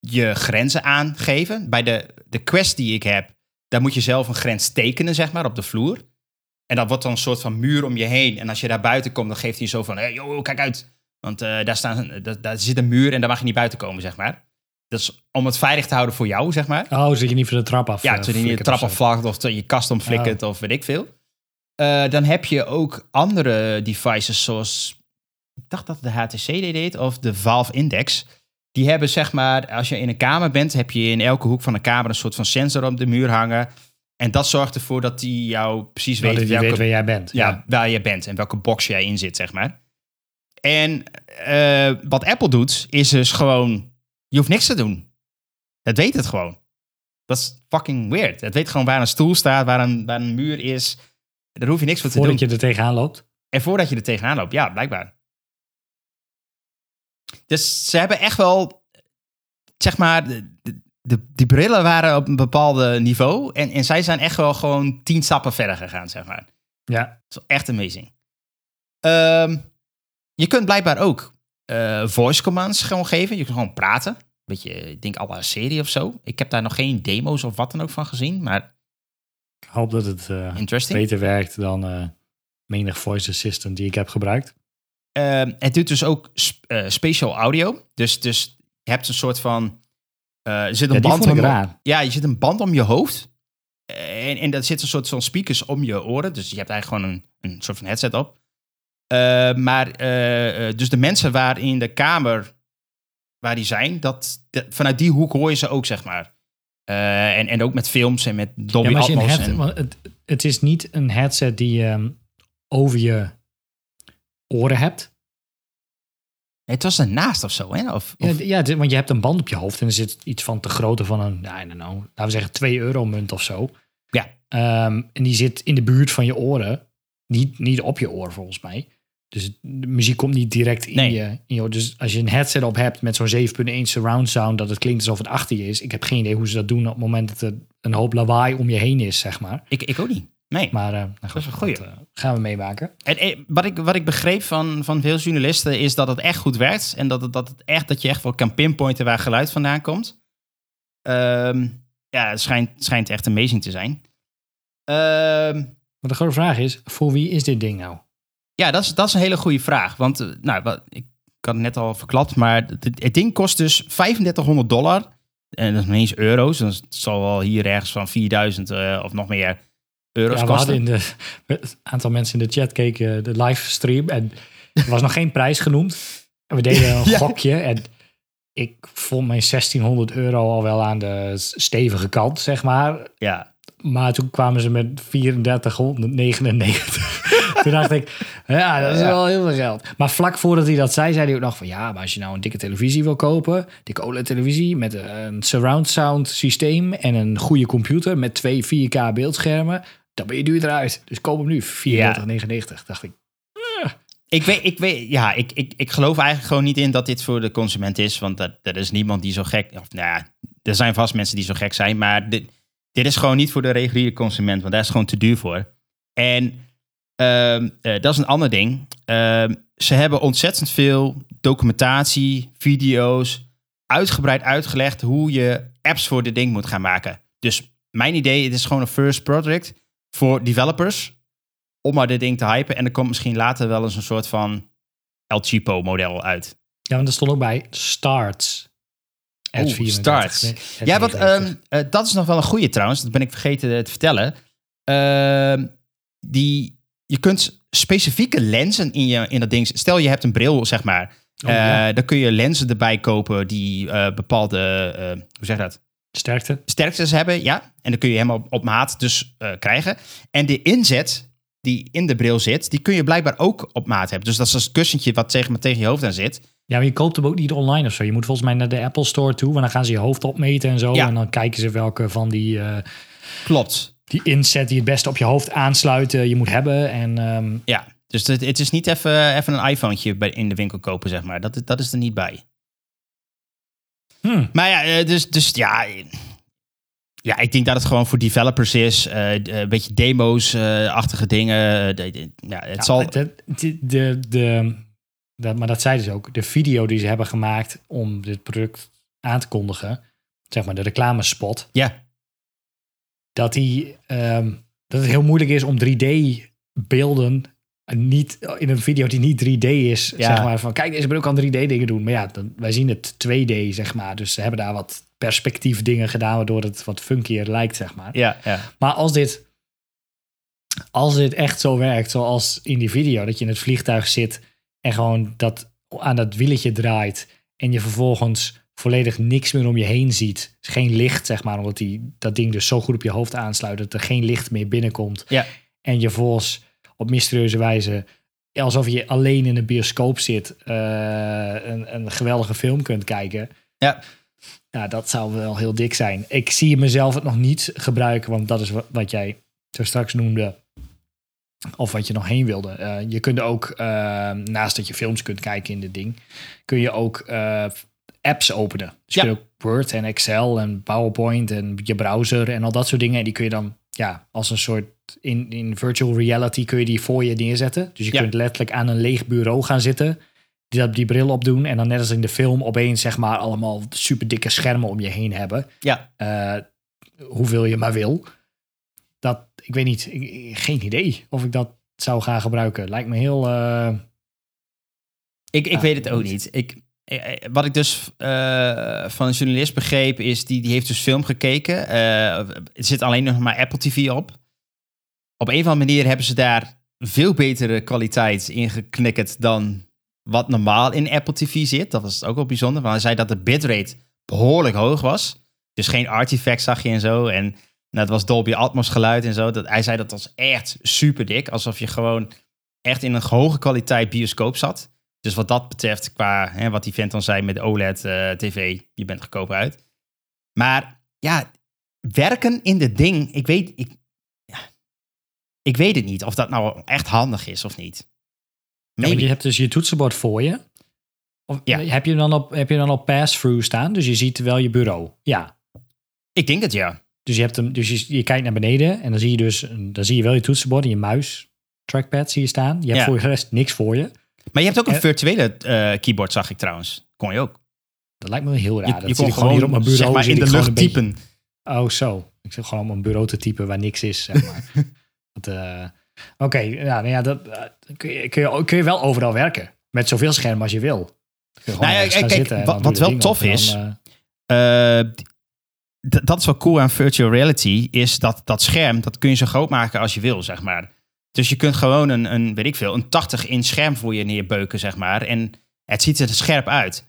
je grenzen aangeven. Bij de, de quest die ik heb, daar moet je zelf een grens tekenen, zeg maar, op de vloer. En dat wordt dan een soort van muur om je heen. En als je daar buiten komt, dan geeft hij zo van, hey, joh, kijk uit. Want eh, daar, staan, daar, daar zit een muur en daar mag je niet buiten komen, zeg maar. Dat is om het veilig te houden voor jou, zeg maar. oh, zit je niet van de trap af? Ja, eh, zodat je niet de trap afvlakt of je kast omflikkert of weet ik veel. Eh, dan heb je ook andere devices zoals, ik dacht dat de HTC deed, of de Valve Index. Die hebben zeg maar, als je in een kamer bent, heb je in elke hoek van de kamer een soort van sensor op de muur hangen. En dat zorgt ervoor dat die jou precies weet, welke, weet waar jij bent. ja, waar je bent en welke box jij in zit, zeg maar. En eh, wat Apple doet, is dus gewoon, je hoeft niks te doen. Het weet het gewoon. Dat is fucking weird. Het weet gewoon waar een stoel staat, waar een, waar een muur is. Daar hoef je niks voor te doen. Voordat je er tegenaan loopt. En voordat je er tegenaan loopt, ja, blijkbaar. Dus ze hebben echt wel, zeg maar, de- die brillen waren op een bepaald niveau. En, en zij zijn echt wel gewoon tien stappen verder gegaan, zeg maar. Ja. Dat is echt amazing. Ehm, je kunt blijkbaar ook eh, voice commands gewoon geven. Je kunt gewoon praten. Beetje, ik denk alle serie of zo. Ik heb daar nog geen demo's of wat dan ook van gezien. Maar Ik hoop dat het eh, beter werkt dan eh, menig voice assistant die ik heb gebruikt. Ehm, het doet dus ook sp- spatial audio. Dus, dus je hebt een soort van... er zit een Ja, band om, raar. Ja, je zit een band om je hoofd. En, en daar zitten een soort van speakers om je oren. Dus je hebt eigenlijk gewoon een, een soort van headset op. Eh, maar eh, eh, dus de mensen waar in de kamer waar die zijn, dat, de- vanuit die hoek hoor je ze ook, zeg maar. En, en ook met films en met Dolby Ja, Atmos. en- het, het is niet een headset die je ehm, over je oren hebt. het was ernaast of zo, hè? Of, Ja, of- want je hebt een band op je hoofd en er zit iets van te grootte van een, I don't know, laten we zeggen 2 euro munt of zo. Ja. Ehm, en die zit in de buurt van je oren, niet, niet op je oor volgens mij. Dus de muziek komt niet direct in, Nee. je, in je. Dus als je een headset op hebt met zo'n 7.1 surround sound, dat het klinkt alsof het achter je is. Ik heb geen idee hoe ze dat doen op het moment dat er een hoop lawaai om je heen is, zeg maar. ik, ik ook niet. Nee. Maar eh, nou goed, is een goeie. dat, eh, gaan we meemaken. En, eh, wat, ik, wat ik begreep van, van veel journalisten is dat het echt goed werkt. En dat, het, dat, het echt, dat je echt wel kan pinpointen waar geluid vandaan komt. Ehm, ja, het schijnt, schijnt echt amazing te zijn. Ehm, Maar de grote vraag is, voor wie is dit ding nou? Ja, dat is, dat is een hele goede vraag. Want eh, nou, wat, ik had het net al verklapt, maar het, het ding kost dus 3500 dollar. En dat is niet eens euro's. Dus het zal wel hier ergens van 4000 eh, of nog meer euro's Ja, we kosten. hadden in de, aantal mensen in de chat keken de livestream en er was nog geen prijs genoemd. En we deden een Ja. gokje en ik vond mijn 1600 euro al wel aan de stevige kant, zeg maar. Ja, Maar toen kwamen ze met 3499. Toen dacht ik, ja, dat is wel heel veel geld. Maar vlak voordat hij dat zei, zei hij ook nog van... ja, maar als je nou een dikke televisie wil kopen... dikke OLED-televisie met een surround sound systeem... en een goede computer met twee 4K beeldschermen... dan ben je duurder uit. Dus koop hem nu, 34,99. Dacht ik, Ik weet, ik weet, ja, ik, ik, ik geloof eigenlijk gewoon niet in dat dit voor de consument is. Want dat, er is niemand die zo gek, of nou ja, er zijn vast mensen die zo gek zijn. Maar dit, dit is gewoon niet voor de reguliere consument, want daar is het gewoon te duur voor. En ehm, eh, dat is een ander ding. Ehm, ze hebben ontzettend veel documentatie, video's, uitgebreid uitgelegd hoe je apps voor dit ding moet gaan maken. Dus mijn idee, het is gewoon een first project voor developers om maar dit ding te hypen. En er komt misschien later wel eens een soort van El Cheapo model uit. ja, want er stond ook bij starts. 34, starts. nee, Ja, wat, 99. ehm, eh, dat is nog wel een goede trouwens. Dat ben ik vergeten te vertellen. Die, je kunt specifieke lenzen in, je, in dat ding... Stel, je hebt een bril, zeg maar. Oh, ja. Eh, dan kun je lenzen erbij kopen die eh, bepaalde... eh, hoe zeg je dat? Sterkte. sterktes hebben, ja. En dan kun je helemaal op, op maat dus krijgen. En de inzet die in de bril zit, die kun je blijkbaar ook op maat hebben. Dus dat is een kussentje wat tegen, tegen je hoofd aan zit. Ja, maar je koopt hem ook niet online of zo. Je moet volgens mij naar de Apple Store toe. Want dan gaan ze je hoofd opmeten en zo. Ja. En dan kijken ze welke van die, Klopt. Die inset die het beste op je hoofd aansluiten je moet hebben. En ehm, Ja, dus het, het is niet even, even een iPhone'tje bij, in de winkel kopen, zeg maar. Dat, dat is er niet bij. hmm, Maar ja, eh, dus, dus ja... Ja, ik denk dat het gewoon voor developers is. eh, een beetje demo's-achtige dingen. Eh, de- de- ja, het ja, zal... de, de, de, de- dat, maar dat zeiden ze ook. De video die ze hebben gemaakt om dit product aan te kondigen. Zeg maar de reclamespot. Ja, Dat, die, ehm, dat het heel moeilijk is om 3D beelden niet in een video die niet 3D is, Ja. zeg maar van kijk deze bril kan 3D dingen doen, maar ja, dan, wij zien het 2D zeg maar, dus ze hebben daar wat perspectief dingen gedaan waardoor het wat funkier lijkt zeg maar. ja, ja. Maar als dit als dit echt zo werkt zoals in die video dat je in het vliegtuig zit en gewoon dat aan dat wieletje draait en je vervolgens volledig niks meer om je heen ziet, Dus geen licht zeg maar, omdat die dat ding dus zo goed op je hoofd aansluit dat er geen licht meer binnenkomt Ja. en je volgens op mysterieuze wijze, alsof je alleen in een bioscoop zit, eh, een, een geweldige film kunt kijken. Ja. Ja, dat zou wel heel dik zijn. Ik zie mezelf het nog niet gebruiken, want dat is wa- wat jij zo straks noemde. Of wat je nog heen wilde. Eh, je kunt ook, eh, naast dat je films kunt kijken in dit ding, kun je ook apps openen. Dus Ja. je kunt ook Word en Excel en PowerPoint en je browser en al dat soort dingen. En die kun je dan ja, als een soort in, in virtual reality kun je die voor je neerzetten. Dus je Ja. kunt letterlijk aan een leeg bureau gaan zitten. Die, dat- die bril opdoen. En dan net als in de film opeens zeg maar allemaal super dikke schermen om je heen hebben. Ja, Eh, hoeveel je maar wil. Dat, ik weet niet, ik- geen idee of ik dat zou gaan gebruiken. Lijkt me heel... eh, Ik, ik weet het ook niet. Ik, wat ik dus eh, van een journalist begreep, is die, die heeft dus film gekeken. Eh er zit alleen nog maar Apple TV op. Op een of andere manier hebben ze daar veel betere kwaliteit in geknikkerd dan wat normaal in Apple TV zit. Dat was ook wel bijzonder, want hij zei dat de bitrate behoorlijk hoog was. Dus geen artifacts zag je en zo. En nou, het was Dolby Atmos geluid en zo. Dat, hij zei dat was echt super dik. Alsof je gewoon echt in een hoge kwaliteit bioscoop zat. Dus wat dat betreft, qua hè, wat die vent dan zei met OLED-tv, je bent goedkoper uit. Maar ja, werken in dit ding, ik weet, ik, ja, ik weet het niet of dat nou echt handig is of niet. ja, je hebt dus je toetsenbord voor je. Of, Ja. heb, je dan op, heb je dan op pass-through staan? Dus je ziet wel je bureau. Ja. Ik denk het ja. Dus je, hebt hem, dus je, je kijkt naar beneden en dan zie je dus dan zie je wel je toetsenbord en je muis, trackpad zie je staan. Je hebt Ja. voor de rest niks voor je. Maar je hebt ook een virtuele eh, keyboard, zag ik trouwens. Kon je ook. Dat lijkt me wel heel raar. Je, je kon gewoon hier op mijn bureau. zeg maar, in de lucht beetje- typen. Oh, zo. Ik zit gewoon op een bureau te typen waar niks is, zeg maar. Eh, Oké, ja, nou ja, dat eh, kun, je, kun, je, kun je wel overal werken. Met zoveel schermen als je wil. Je Nou ja, kijk, wat- wel tof is, dan, dat is wel cool aan virtual reality, is dat dat scherm, dat kun je zo groot maken als je wil, zeg maar. Dus je kunt gewoon een, een weet ik veel, een 80 inch scherm voor je neerbeuken, zeg maar. En het ziet er scherp uit.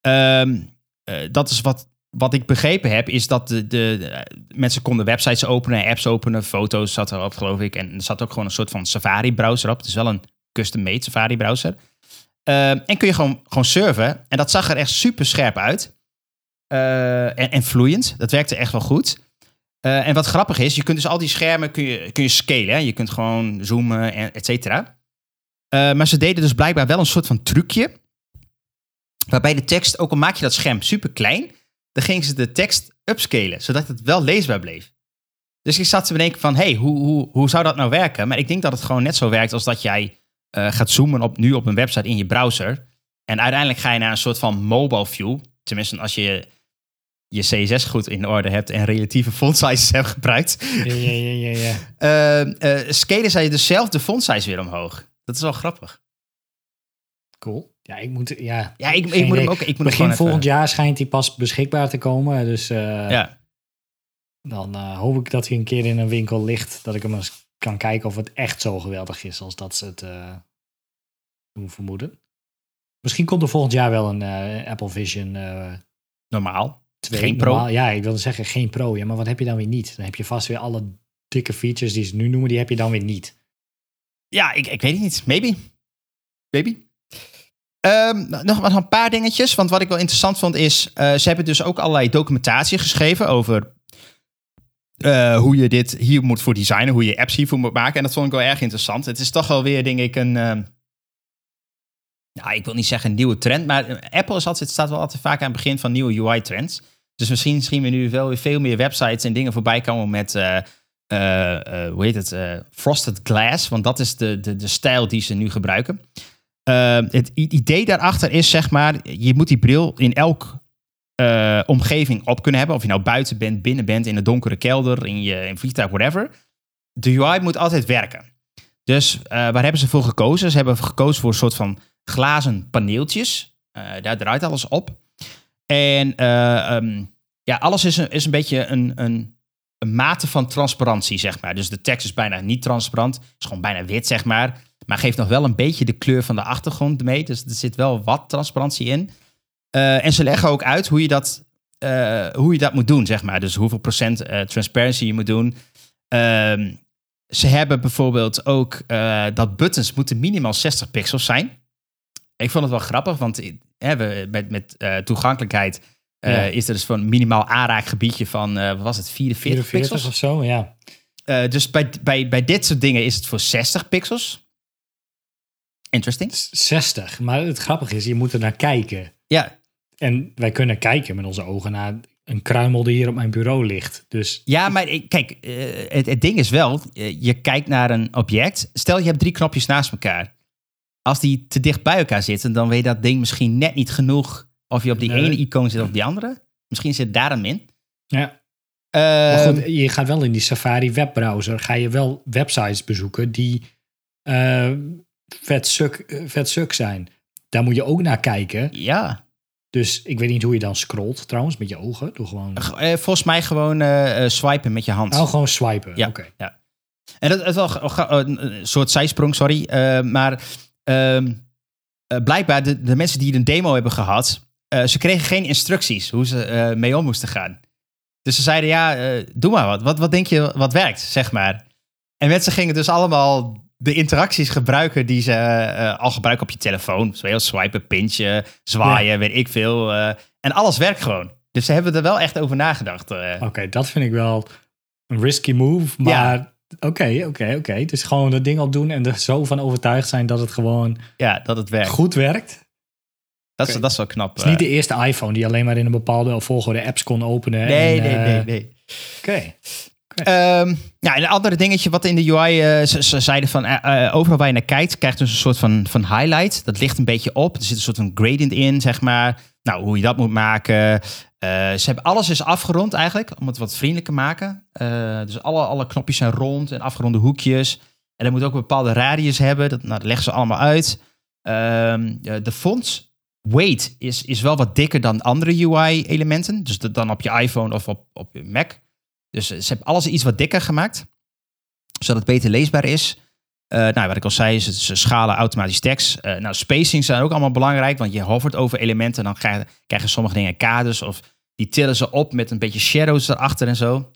Ehm, eh, dat is wat, wat ik begrepen heb, is dat de, de, de- mensen konden websites openen, apps openen, foto's zat erop, geloof ik. En er zat ook gewoon een soort van Safari-browser op. Het is wel een custom-made Safari-browser. Ehm, en kun je gewoon, gewoon surfen. En dat zag er echt super scherp uit. Eh, en, en vloeiend. Dat werkte echt wel goed. Eh, en wat grappig is, je kunt dus al die schermen kun je, kun je scalen. Hè? Je kunt gewoon zoomen en et cetera. Eh, maar ze deden dus blijkbaar wel een soort van trucje. Waarbij de tekst, ook al maak je dat scherm super klein, dan gingen ze de tekst upscalen, zodat het wel leesbaar bleef. Dus ik zat te bedenken van, hey, hoe, hoe, hoe zou dat nou werken? Maar ik denk dat het gewoon net zo werkt als dat jij eh, gaat zoomen op, nu op een website in je browser. En uiteindelijk ga je naar een soort van mobile view. Tenminste, als je je CSS goed in orde hebt en relatieve font sizes hebt gebruikt. ja, ja, ja, ja, eh eh scalen zij dezelfde font size weer omhoog. Dat is wel grappig. Cool. Ja, ik moet, ja. Ja, ik, ik moet hem ook. Ik moet Begin volgend even, jaar schijnt hij pas beschikbaar te komen. Dus eh, Ja, dan hoop ik dat hij een keer in een winkel ligt. Dat ik hem eens kan kijken of het echt zo geweldig is als dat ze het eh, doen vermoeden. Misschien komt er volgend jaar wel een Apple Vision normaal. 2. Geen Pro? Normaal- ja, ik wilde zeggen geen Pro. Ja, maar wat heb je dan weer niet? Dan heb je vast weer alle dikke features die ze nu noemen, die heb je dan weer niet. Ja, ik, ik weet het niet. Maybe. Maybe. Ehm, nog, nog een paar dingetjes. Want wat ik wel interessant vond is... eh, ze hebben dus ook allerlei documentatie geschreven over... eh, hoe je dit hier moet voor designen. Hoe je apps hiervoor moet maken. En dat vond ik wel erg interessant. Het is toch wel weer, denk ik, een... ehm, nou, ik wil niet zeggen een nieuwe trend. Maar eh, Apple is altijd, staat wel altijd vaak aan het begin van nieuwe UI-trends. Dus misschien zien we nu wel weer veel meer websites en dingen voorbij komen met... eh, eh, eh, hoe heet het? frosted glass. Want dat is de, de, de stijl die ze nu gebruiken. Het idee daarachter is, zeg maar, je moet die bril in elk omgeving op kunnen hebben. Of je nou buiten bent, binnen bent, in een donkere kelder, in je in vliegtuig, whatever. De UI moet altijd werken. Dus waar hebben ze voor gekozen? Ze hebben gekozen voor een soort van glazen paneeltjes. Daar draait alles op. En eh, ehm, ja, alles is een, is een beetje een, een, een mate van transparantie, zeg maar. Dus de tekst is bijna niet transparant. is gewoon bijna wit, zeg maar. Maar geeft nog wel een beetje de kleur van de achtergrond mee. Dus er zit wel wat transparantie in. Eh, en ze leggen ook uit hoe je dat, eh, hoe je dat moet doen, zeg maar. Dus hoeveel procent transparency je moet doen. Ehm, ze hebben bijvoorbeeld ook dat buttons moeten minimaal 60 pixels zijn. Ik vond het wel grappig, want eh, hè, we, met, met eh, toegankelijkheid eh, Ja. is er dus van minimaal aanraakgebiedje van, wat was het, 44, 44 pixels? of zo, ja. Dus bij, bij, bij dit soort dingen is het voor 60 pixels. Interesting. 60. Maar het grappige is, je moet er naar kijken. Ja, En wij kunnen kijken met onze ogen naar een kruimel die hier op mijn bureau ligt. Dus Ja, maar kijk, het, het ding is wel, je kijkt naar een object. Stel je hebt drie knopjes naast elkaar. Als die te dicht bij elkaar zitten, dan weet dat ding misschien net niet genoeg of je op die Nee. ene icoon zit of die andere. Misschien zit daar een min. ja. Eh, Maar goed, je gaat wel in die Safari webbrowser, ga je wel websites bezoeken die eh, vet, suk, eh, vet suk zijn. Daar moet je ook naar kijken. ja, Dus ik weet niet hoe je dan scrolt trouwens, met je ogen. Doe gewoon, Eh, volgens mij gewoon swipen met je hand. oh, gewoon swipen. Ja. Oké. En dat is wel een soort zijsprong, sorry. Maar ehm, eh, blijkbaar, de, de mensen die een demo hebben gehad, eh, ze kregen geen instructies hoe ze eh, mee om moesten gaan. Dus ze zeiden, ja, doe maar wat. wat. Wat denk je wat werkt, zeg maar. En mensen gingen dus allemaal de interacties gebruiken die ze al gebruiken op je telefoon. Zoals swipen, pintje, zwaaien, weet ik veel. en alles werkt gewoon. Dus ze hebben er wel echt over nagedacht. Oké, dat vind ik wel een risky move. Maar oké, oké, oké. Dus gewoon dat ding opdoen en er zo van overtuigd zijn dat het gewoon Ja, dat het werkt. goed werkt. Dat, is, dat is wel knap. Het is niet eh. de eerste iPhone die alleen maar in een bepaalde volgorde apps kon openen. Nee, en, nee, eh, nee, nee. Oké. Ehm, ja, en een ander dingetje wat in de UI, eh, ze, ze zeiden van overal waar je naar kijkt, krijgt dus een soort van, van highlight. Dat ligt een beetje op. Er zit een soort van gradient in, zeg maar. Nou, hoe je dat moet maken. Eh, ze hebben alles is afgerond eigenlijk, om het wat vriendelijker te maken. Eh, dus alle, alle knopjes zijn rond en afgeronde hoekjes. En dat moet ook een bepaalde radius hebben. Dat, nou, leggen ze allemaal uit. Ehm, eh, de font weight is, is wel wat dikker dan andere UI-elementen. Dus dan op je iPhone of op, op je Mac. Dus ze hebben alles iets wat dikker gemaakt. Zodat het beter leesbaar is. Eh, nou, wat ik al zei, ze, ze schalen automatisch tekst. Eh, nou, spacing zijn ook allemaal belangrijk. Want je hovert over elementen. Dan krijgen, krijgen sommige dingen kaders. Of die tillen ze op met een beetje shadows erachter en zo.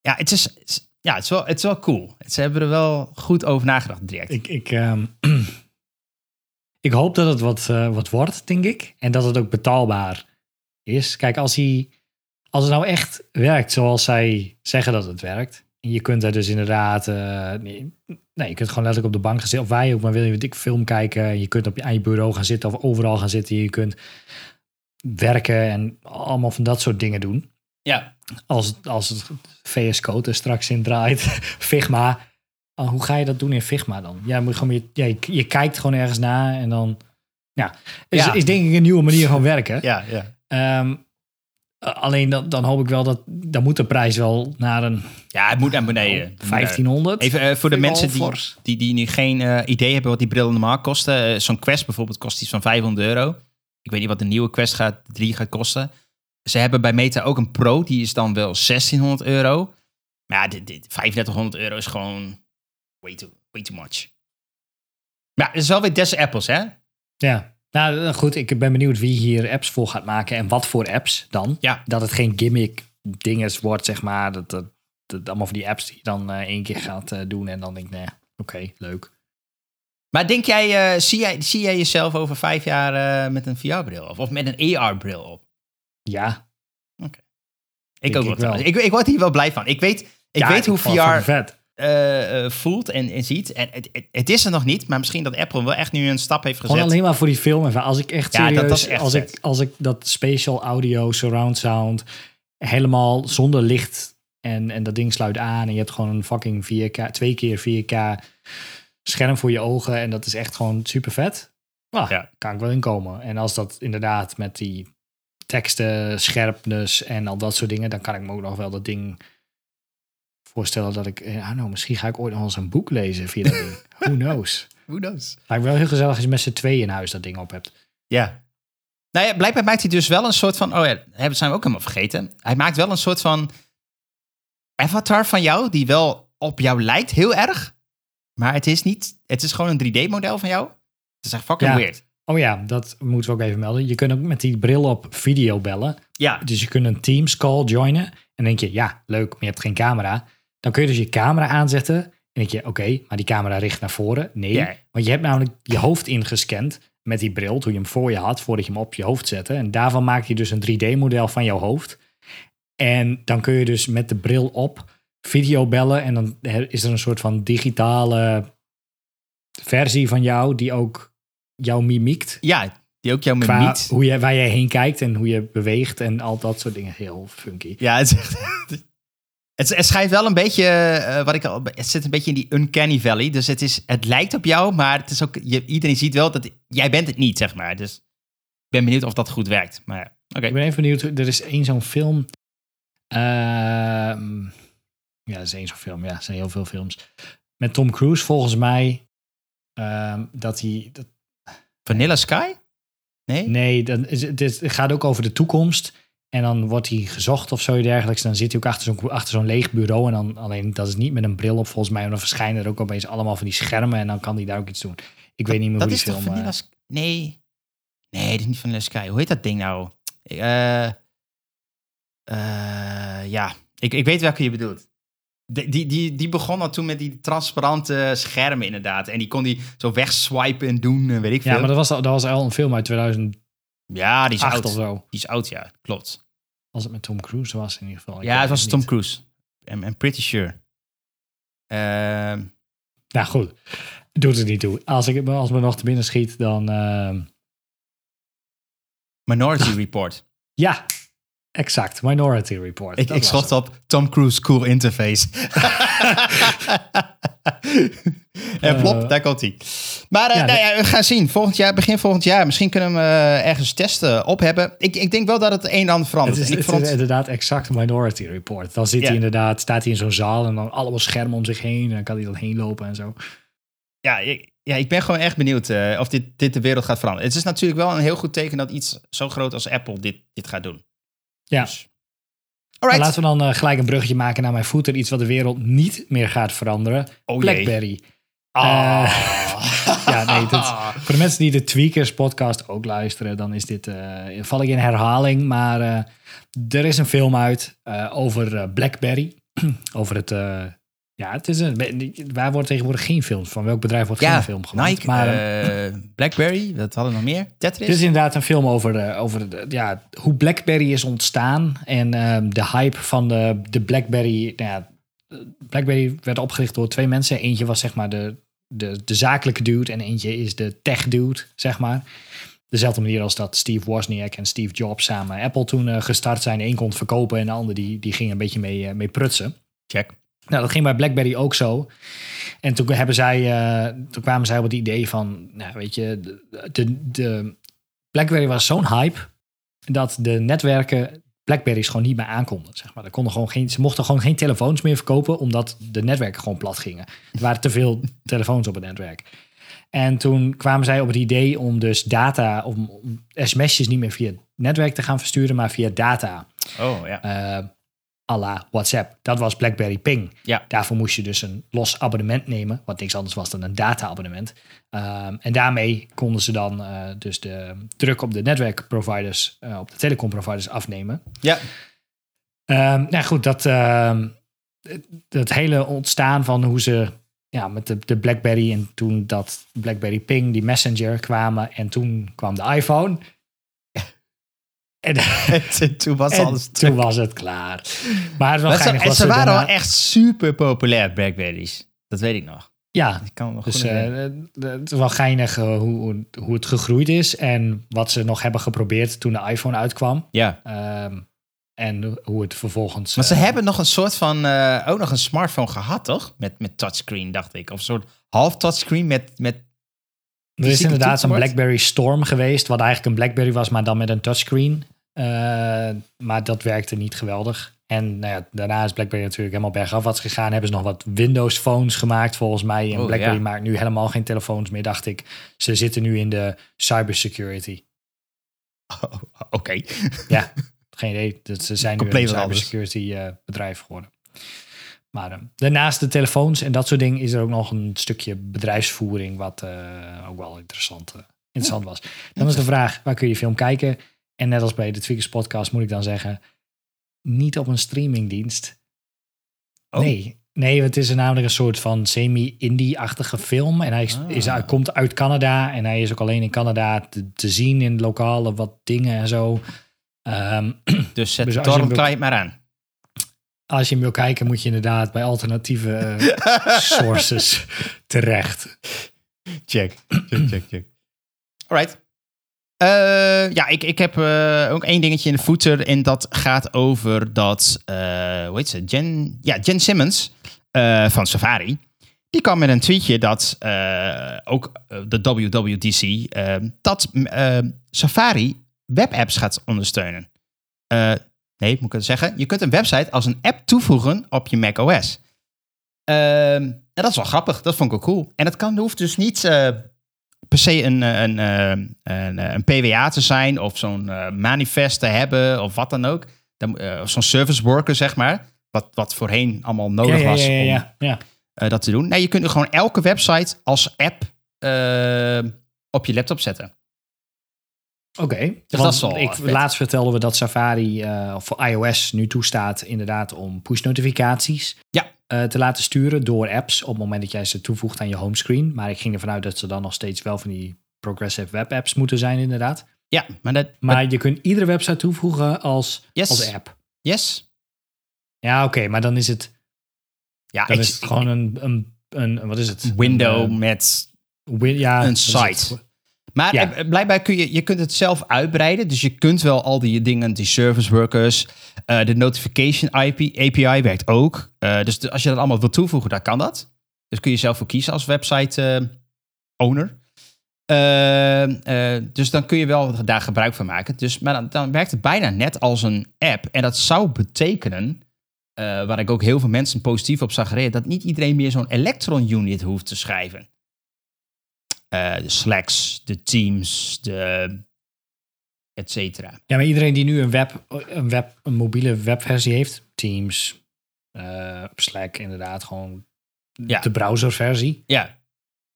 Ja, het is, het is- ja, het is, wel, het is wel cool. Ze hebben er wel goed over nagedacht direct. Ik, ik, ehm, ik hoop dat het wat, eh, wat wordt, denk ik. En dat het ook betaalbaar is. Kijk, als, hij, als het nou echt werkt zoals zij zeggen dat het werkt. Je kunt er dus inderdaad... eh, nee, nee, je kunt gewoon letterlijk op de bank gaan zitten. Of wij ook, maar wil je een dik film kijken. En je kunt op je, aan je bureau gaan zitten of overal gaan zitten. Je kunt werken en allemaal van dat soort dingen doen. Ja, Als, als het VS Code er straks in draait, Figma. Oh, hoe ga je dat doen in Figma dan? Ja, moet je, gewoon, je, ja, je, je kijkt gewoon ergens na en dan... Ja, is, Ja. is denk ik een nieuwe manier van werken. ja, ja. Ehm, alleen dan, dan hoop ik wel dat... Dan moet de prijs wel naar een Ja, het moet naar beneden. 1500. Even eh, voor de mensen die, die, die nu geen eh, idee hebben wat die bril normaal kosten. Eh, Zo'n Quest bijvoorbeeld kost iets van 500 euro. Ik weet niet wat de nieuwe Quest gaat, 3 gaat kosten. Ze hebben bij Meta ook een Pro, die is dan wel 1600 euro. Maar ja, dit, dit, 3500 euro is gewoon way too, way too much. Ja, het is wel weer des apples, hè? Ja, nou goed, ik ben benieuwd wie hier apps voor gaat maken en wat voor apps dan. Ja. Dat het geen gimmick dinges wordt, zeg maar. Dat, dat, dat allemaal van die apps die je dan eh, één keer gaat eh, doen en dan denk ik, nee, oké, leuk. Maar denk jij, eh, zie jij, zie jij jezelf over vijf jaar eh, met een VR-bril of, of met een AR-bril op? Ja, Ik Denk ook ik wel. Ik, ik word hier wel blij van. Ik weet, ik Ja, weet hoe VR eh, eh, voelt en, en ziet. En het, het, is er nog niet, maar misschien dat Apple wel echt nu een stap heeft gezet. Gewoon alleen maar voor die film. Even. Als ik echt Ja, dat- serieus, dat echt als, vet. ik, als ik dat spatial audio, surround sound, helemaal zonder licht en, en dat ding sluit aan en je hebt gewoon een fucking 4K, twee keer 4K scherm voor je ogen en dat is echt gewoon super vet. Ah, Ja. Kan ik wel inkomen. En als dat inderdaad met die teksten, scherpness en al dat soort dingen, dan kan ik me ook nog wel dat ding voorstellen dat ik, eh, nou, misschien ga ik ooit nog eens een boek lezen via dat ding. Who knows? Who knows? Lijkt wel heel gezellig als je met z'n tweeën in huis dat ding op hebt. Ja. Nou ja, blijkbaar maakt hij dus wel een soort van... Oh ja, dat zijn we ook helemaal vergeten. Hij maakt wel een soort van avatar van jou... die wel op jou lijkt, heel erg. Maar het is niet... Het is gewoon een 3D-model van jou. Het is echt fucking Ja. weird. Oh ja, dat moeten we ook even melden. Je kunt ook met die bril op video bellen. Ja, Dus je kunt een Teams call joinen. En denk je, ja, leuk, maar je hebt geen camera. Dan kun je dus je camera aanzetten. En denk je, oké, maar die camera richt naar voren. Nee, want je hebt namelijk je hoofd ingescand met die bril toen je hem voor je had, voordat je hem op je hoofd zette. En daarvan maakt hij dus een 3D-model van jouw hoofd. En dan kun je dus met de bril op video bellen. En dan is er een soort van digitale versie van jou die ook jou mimiekt. ja Die ook jouw Qua mimiek... hoe je, waar je heen kijkt en hoe je beweegt en al dat soort dingen. Heel funky. Ja, het, is echt- het, het schijnt wel een beetje, eh, wat ik al, het zit een beetje in die uncanny valley. Dus het, is, het lijkt op jou, maar het is ook, je, iedereen ziet wel dat jij bent het niet, zeg maar. Dus ik ben benieuwd of dat goed werkt. Maar oké. Ik ben even benieuwd. Er is één zo'n film. Ehm, ja, er is één zo'n film. Ja, er zijn heel veel films. Met Tom Cruise, volgens mij. ehm, dat hij. Dat, Vanilla Sky? Nee? nee, dan is, het gaat ook over de toekomst. En dan wordt hij gezocht of zo dergelijks. Dan zit hij ook achter zo'n, achter zo'n leeg bureau. En dan alleen dat is niet met een bril op, volgens mij. En dan verschijnen er ook opeens allemaal van die schermen. En dan kan hij daar ook iets doen. Ik weet niet meer dat hoe is die toch film. Vanilla eh? Nee. Nee, dat is niet Vanilla Sky. Hoe heet dat ding nou? Eh, eh, ja, ik, ik weet welke je bedoelt. Die, die, die, die begon al toen met die transparante schermen inderdaad. En die kon die zo wegswipen en doen, en weet ik veel. ja, maar dat was, al- dat was al een film uit 2008 Ja, die is oud. of zo. Die is oud, ja. Klopt. Als het met Tom Cruise was in ieder geval. Ik ja, het was. Tom Cruise. I'm, I'm pretty sure. Ehm, Nou goed, doet het niet toe. Als, ik, als me nog te binnen schiet, dan... ehm, Minority Report. ja, exact. Minority Report. Ik, Dat ik schot op Tom Cruise Cool Interface. en plop, daar komt hij. Maar eh, ja, nou ja, we gaan zien. Volgend jaar, begin volgend jaar. Misschien kunnen we eh, ergens testen op hebben. Ik, ik denk wel dat het een en ander verandert. Het is, en ik het vond is inderdaad exact Minority Report. Dan zit Ja. hij inderdaad, staat hij in zo'n zaal en dan allemaal schermen om zich heen. En dan kan hij dan heen lopen en zo. ja, ik, ja, ik ben gewoon echt benieuwd eh, of dit, dit de wereld gaat veranderen. Het is natuurlijk wel een heel goed teken dat iets zo groot als Apple dit, dit gaat doen. Ja. Dus. Alright. laten we dan eh, gelijk een bruggetje maken naar mijn voeten. Iets wat de wereld niet meer gaat veranderen. Oh. Blackberry. Ah. ja, nee, dat- Voor de mensen die de Tweakers podcast ook luisteren, dan is dit, eh, val ik in herhaling. Maar eh, er is een film uit eh, over eh, Blackberry. over het, eh, ja, het is een, waar wordt tegenwoordig geen film van? Welk bedrijf wordt Ja, geen film gemaakt? Nike, maar eh, eh, Blackberry, wat hadden we nog meer? Tetris? dit is inderdaad een film over, eh, over de- ja, hoe Blackberry is ontstaan. En ehm, de hype van de, de Blackberry. Nou ja, Blackberry werd opgericht door twee mensen. Eentje was zeg maar de, de, de zakelijke dude. En eentje is de tech dude, zeg maar. Dezelfde manier als dat Steve Wozniak en Steve Jobs samen Apple toen eh, gestart zijn. De een kon het verkopen en de ander die, die ging een beetje mee, mee prutsen. Check. Nou, dat ging bij BlackBerry ook zo. En toen, hebben zij, eh, toen kwamen zij op het idee van, nou, weet je, de, de, de BlackBerry was zo'n hype dat de netwerken BlackBerry's gewoon niet meer aankonden. Zeg maar. Er konden gewoon geen, ze mochten gewoon geen telefoons meer verkopen, omdat de netwerken gewoon plat gingen. Er waren te veel telefoons op het netwerk. En toen kwamen zij op het idee om dus data, om, om sms'jes niet meer via het netwerk te gaan versturen, maar via data Oh, ja. eh à la WhatsApp. Dat was BlackBerry Ping. Ja. Daarvoor moest je dus een los abonnement nemen, wat niks anders was dan een data-abonnement. Ehm, en daarmee konden ze dan eh, dus de druk op de netwerkproviders, eh, op de telecomproviders afnemen. Ja. Ehm, nou goed, dat, ehm, dat hele ontstaan van hoe ze ja, met de, de BlackBerry en toen dat BlackBerry Ping, die Messenger kwamen en toen kwam de iPhone. En, En toen was en alles toen was het klaar. Maar het ze, geinig en wat ze waren daarna- wel echt super populair, Blackberries. Dat weet ik nog. Ja, Ik kan nog dus goed eh, eh, het is wel geinig eh, hoe, hoe het gegroeid is. En wat ze nog hebben geprobeerd toen de iPhone uitkwam. ja. Ehm, en hoe het vervolgens... Maar ze hebben nog een soort van, ook nog een smartphone gehad, toch? Met, met touchscreen, dacht ik. Of een soort half touchscreen met, met Er is inderdaad een. BlackBerry Storm geweest, wat eigenlijk een BlackBerry was, maar dan met een touchscreen. Eh, maar dat werkte niet geweldig. En nou ja, daarna is BlackBerry natuurlijk helemaal bergafwaarts gegaan. Hebben ze nog wat Windows phones gemaakt volgens mij. En Oh, BlackBerry ja. maakt nu helemaal geen telefoons meer, dacht ik. Ze zitten nu in de cybersecurity. Oh, Oké. Ja, geen idee. Dat ze zijn nu een cybersecurity eh, bedrijf geworden. Maar eh, daarnaast de telefoons en dat soort dingen is er ook nog een stukje bedrijfsvoering wat eh, ook wel interessant, eh, interessant was. Dan is de vraag, waar kun je film kijken? En net als bij de Tweakers podcast moet ik dan zeggen, niet op een streamingdienst. Oh. Nee, nee, het is namelijk een soort van semi-indie-achtige film. En hij, is, Ah. is, hij komt uit Canada en hij is ook alleen in Canada te, te zien in lokale wat dingen en zo. Ehm, Dus zet torrent maar aan. Als je hem wil kijken, moet je inderdaad bij alternatieve eh, sources terecht. check, check, check, check. Alright. Eh, ja, ik, ik heb eh, ook één dingetje in de footer. En dat gaat over dat, hoe heet ze? Jen, ja, Jen Simmons van Safari. Die kwam met een tweetje dat ook de WWDC, dat Safari webapps gaat ondersteunen. Nee, moet ik het zeggen? Je kunt een website als een app toevoegen op je macOS. Ehm en dat is wel grappig. Dat vond ik ook cool. En het kan, hoeft dus niet eh, per se een, eh, een, eh, een, eh, een PWA te zijn of zo'n manifest te hebben of wat dan ook. Dan, of zo'n service worker, zeg maar. Wat, wat voorheen allemaal nodig ja, was ja, ja, om dat te doen. Nee, je kunt er gewoon elke website als app op je laptop zetten. Oké, Dus dat is wel ik, vet. laatst vertelden we dat Safari eh, voor iOS nu toestaat inderdaad om push notificaties Ja. eh, te laten sturen door apps op het moment dat jij ze toevoegt aan je homescreen. Maar ik ging ervan uit dat ze dan nog steeds wel van die progressive web apps moeten zijn inderdaad. Ja, maar dat... Maar je kunt iedere website toevoegen als, Yes. als app. yes. Ja, oké, maar dan is het, Ja, dan ik- is het gewoon een, een, een, wat is het? window Een, met eh, win- ja, een site. Maar Ja. eh, blijkbaar kun je, je kunt het zelf uitbreiden. Dus je kunt wel al die dingen, die service workers, eh, de notification IP, API werkt ook. Eh, dus de- als je dat allemaal wil toevoegen, dan kan dat. Dus kun je zelf voor kiezen als website owner. Dus dan kun je wel daar gebruik van maken. Dus, maar dan, dan werkt het bijna net als een app. En dat zou betekenen, waar ik ook heel veel mensen positief op zag reageren, dat niet iedereen meer zo'n Electron unit hoeft te schrijven. Eh, de Slacks, de Teams, de et cetera. Ja, maar iedereen die nu een, web, een, web, een mobiele webversie heeft, Teams, eh, Slack inderdaad, gewoon Ja. de browserversie, Ja,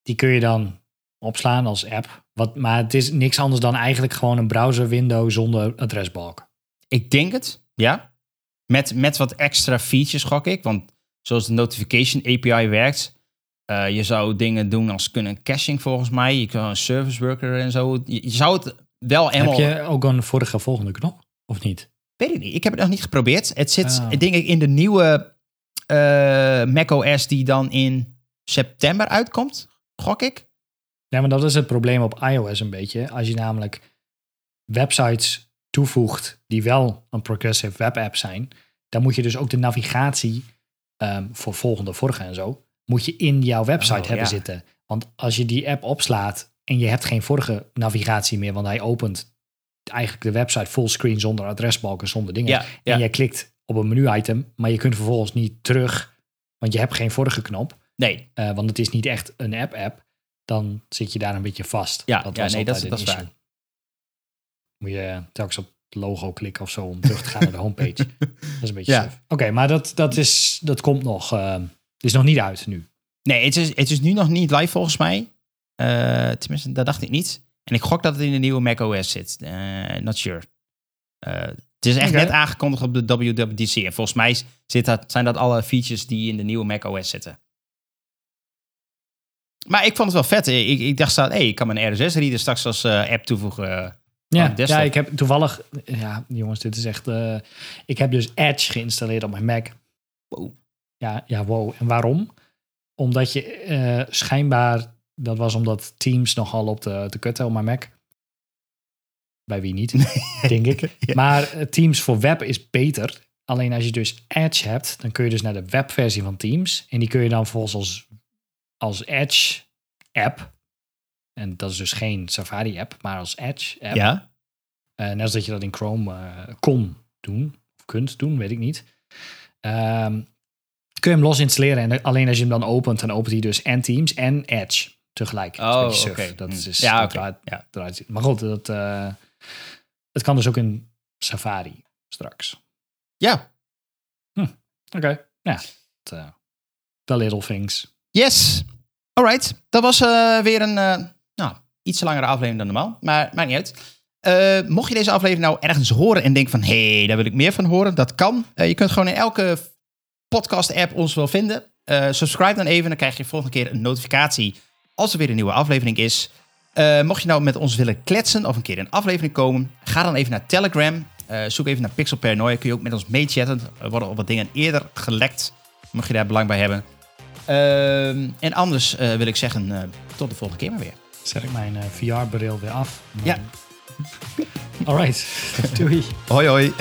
die kun je dan opslaan als app. Wat, maar het is niks anders dan eigenlijk gewoon een browser window zonder adresbalk. ik denk het. Ja. Met, met wat extra features, gok ik. Want zoals de notification API werkt, eh, je zou dingen doen als kunnen caching volgens mij. Je kan een service worker en zo. Je, je zou het wel helemaal... Heb je ook een vorige volgende knop? Of niet? Weet ik niet. Ik heb het nog niet geprobeerd. Het zit, Ah. denk ik, in de nieuwe eh macOS die dan in september uitkomt, gok ik. Ja, maar dat is het probleem op iOS een beetje. Als je namelijk websites toevoegt die wel een progressive web app zijn, dan moet je dus ook de navigatie ehm, voor volgende, vorige en zo, moet je in jouw website Oh, hebben ja. zitten. Want als je die app opslaat en je hebt geen vorige navigatie meer, want hij opent eigenlijk de website fullscreen zonder adresbalken, zonder dingen. Ja, ja. En jij klikt op een menu-item, maar je kunt vervolgens niet terug, want je hebt geen vorige knop. Nee, Eh, want het is niet echt een app-app, dan zit je daar een beetje vast. Ja, ja, was nee, dat dat is waar. Moet je telkens op het logo klikken of zo om terug te gaan naar de homepage. Dat is een beetje Ja. Oké, maar dat, dat, is, dat komt nog. eh, het is nog niet uit nu. nee het, is, het is nu nog niet live volgens mij. Eh, tenminste, dat dacht ik niet. En ik gok dat het in de nieuwe macOS zit. Eh not sure. Eh, het is echt net aangekondigd op de WWDC. En volgens mij zit dat, zijn dat alle features die in de nieuwe macOS zitten. Maar ik vond het wel vet. Ik, ik dacht, hé, hey, ik kan mijn RSS-reader straks als app toevoegen. Ja, ja, ik heb toevallig. Ja, jongens, dit is echt. ik heb dus Edge geïnstalleerd op mijn Mac. Wow. Ja, ja, wow. En waarom? Omdat je eh, schijnbaar. Dat was omdat Teams nogal op de, de op mijn Mac. Bij wie niet, denk ik. Ja. Maar eh, Teams voor web is beter. Alleen als je dus Edge hebt, dan kun je dus naar de webversie van Teams. En die kun je dan volgens als, als Edge app. En dat is dus geen Safari app, maar als Edge app. Ja? Eh, net als dat je dat in Chrome kon doen. Of kunt doen, weet ik niet. Ehm, kun je hem los installeren. En alleen als je hem dan opent, dan opent hij dus en Teams en Edge tegelijk. Oh, oké. Dat Hm. is dus, Ja, dat draait- Ja. draait- Maar goed, dat, eh, het kan dus ook in Safari straks. Ja. Oké, ja. eh, The little things. Yes. Alright. Dat was eh, weer een nou, iets langere aflevering dan normaal. Maar maakt niet uit. Mocht je deze aflevering nou ergens horen en denken van... hé, hey, daar wil ik meer van horen. Dat kan. Je kunt gewoon in elke podcast-app ons wel vinden. Eh, subscribe dan even. Dan krijg je volgende keer een notificatie als er weer een nieuwe aflevering is. Eh, mocht je nou met ons willen kletsen of een keer in een aflevering komen... ga dan even naar Telegram. Eh, zoek even naar Pixel Paranoia. Kun je ook met ons meechatten. Er worden al wat dingen eerder gelekt. Mocht je daar belang bij hebben. Ehm, en anders wil ik zeggen, tot de volgende keer maar weer. Zet ik mijn VR-bril weer af. Ja. Alright, doei. Hoi hoi.